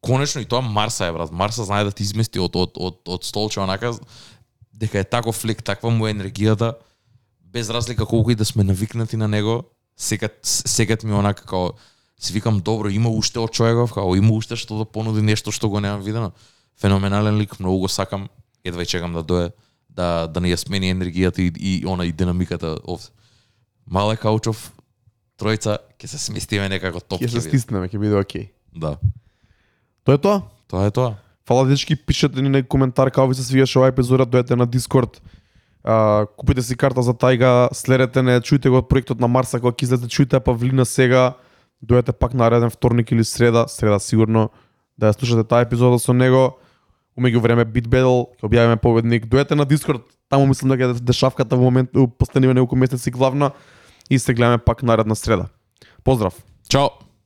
Конечно и тоа Марса е брат. Марса знае да ти измести од од од од столче онака дека е таков флик, таква му е енергијата без разлика колку и да сме навикнати на него, секад секад ми онака као си викам добро, има уште од човеков, као има уште што да понуди нешто што го немам видено. Феноменален лик, многу го сакам, едва и чекам да дое да да не ја смени енергијата и, и она и динамиката овде. Мале Каучов, тројца ќе се сместиме некако топ. Ќе се стиснеме, ќе биде окей. Да. Тоа е тоа. Тоа е тоа. Фала дечки, пишете ни на коментар како ви се свигаше оваа епизода, дојдете на Дискорд. А, купите си карта за Тајга, следете не, чујте го од проектот на Марса кога ќе излезе, чујте Павлина сега, дојдете пак нареден вторник или среда, среда сигурно, да ја слушате таа епизода со него. Умеѓу време Beat Battle, ќе објавиме победник. Дојдете на Дискорд, таму мислам дека е дешавката во момент, постанива неколку месеци главна и се гледаме пак наредна среда. Поздрав! Чао.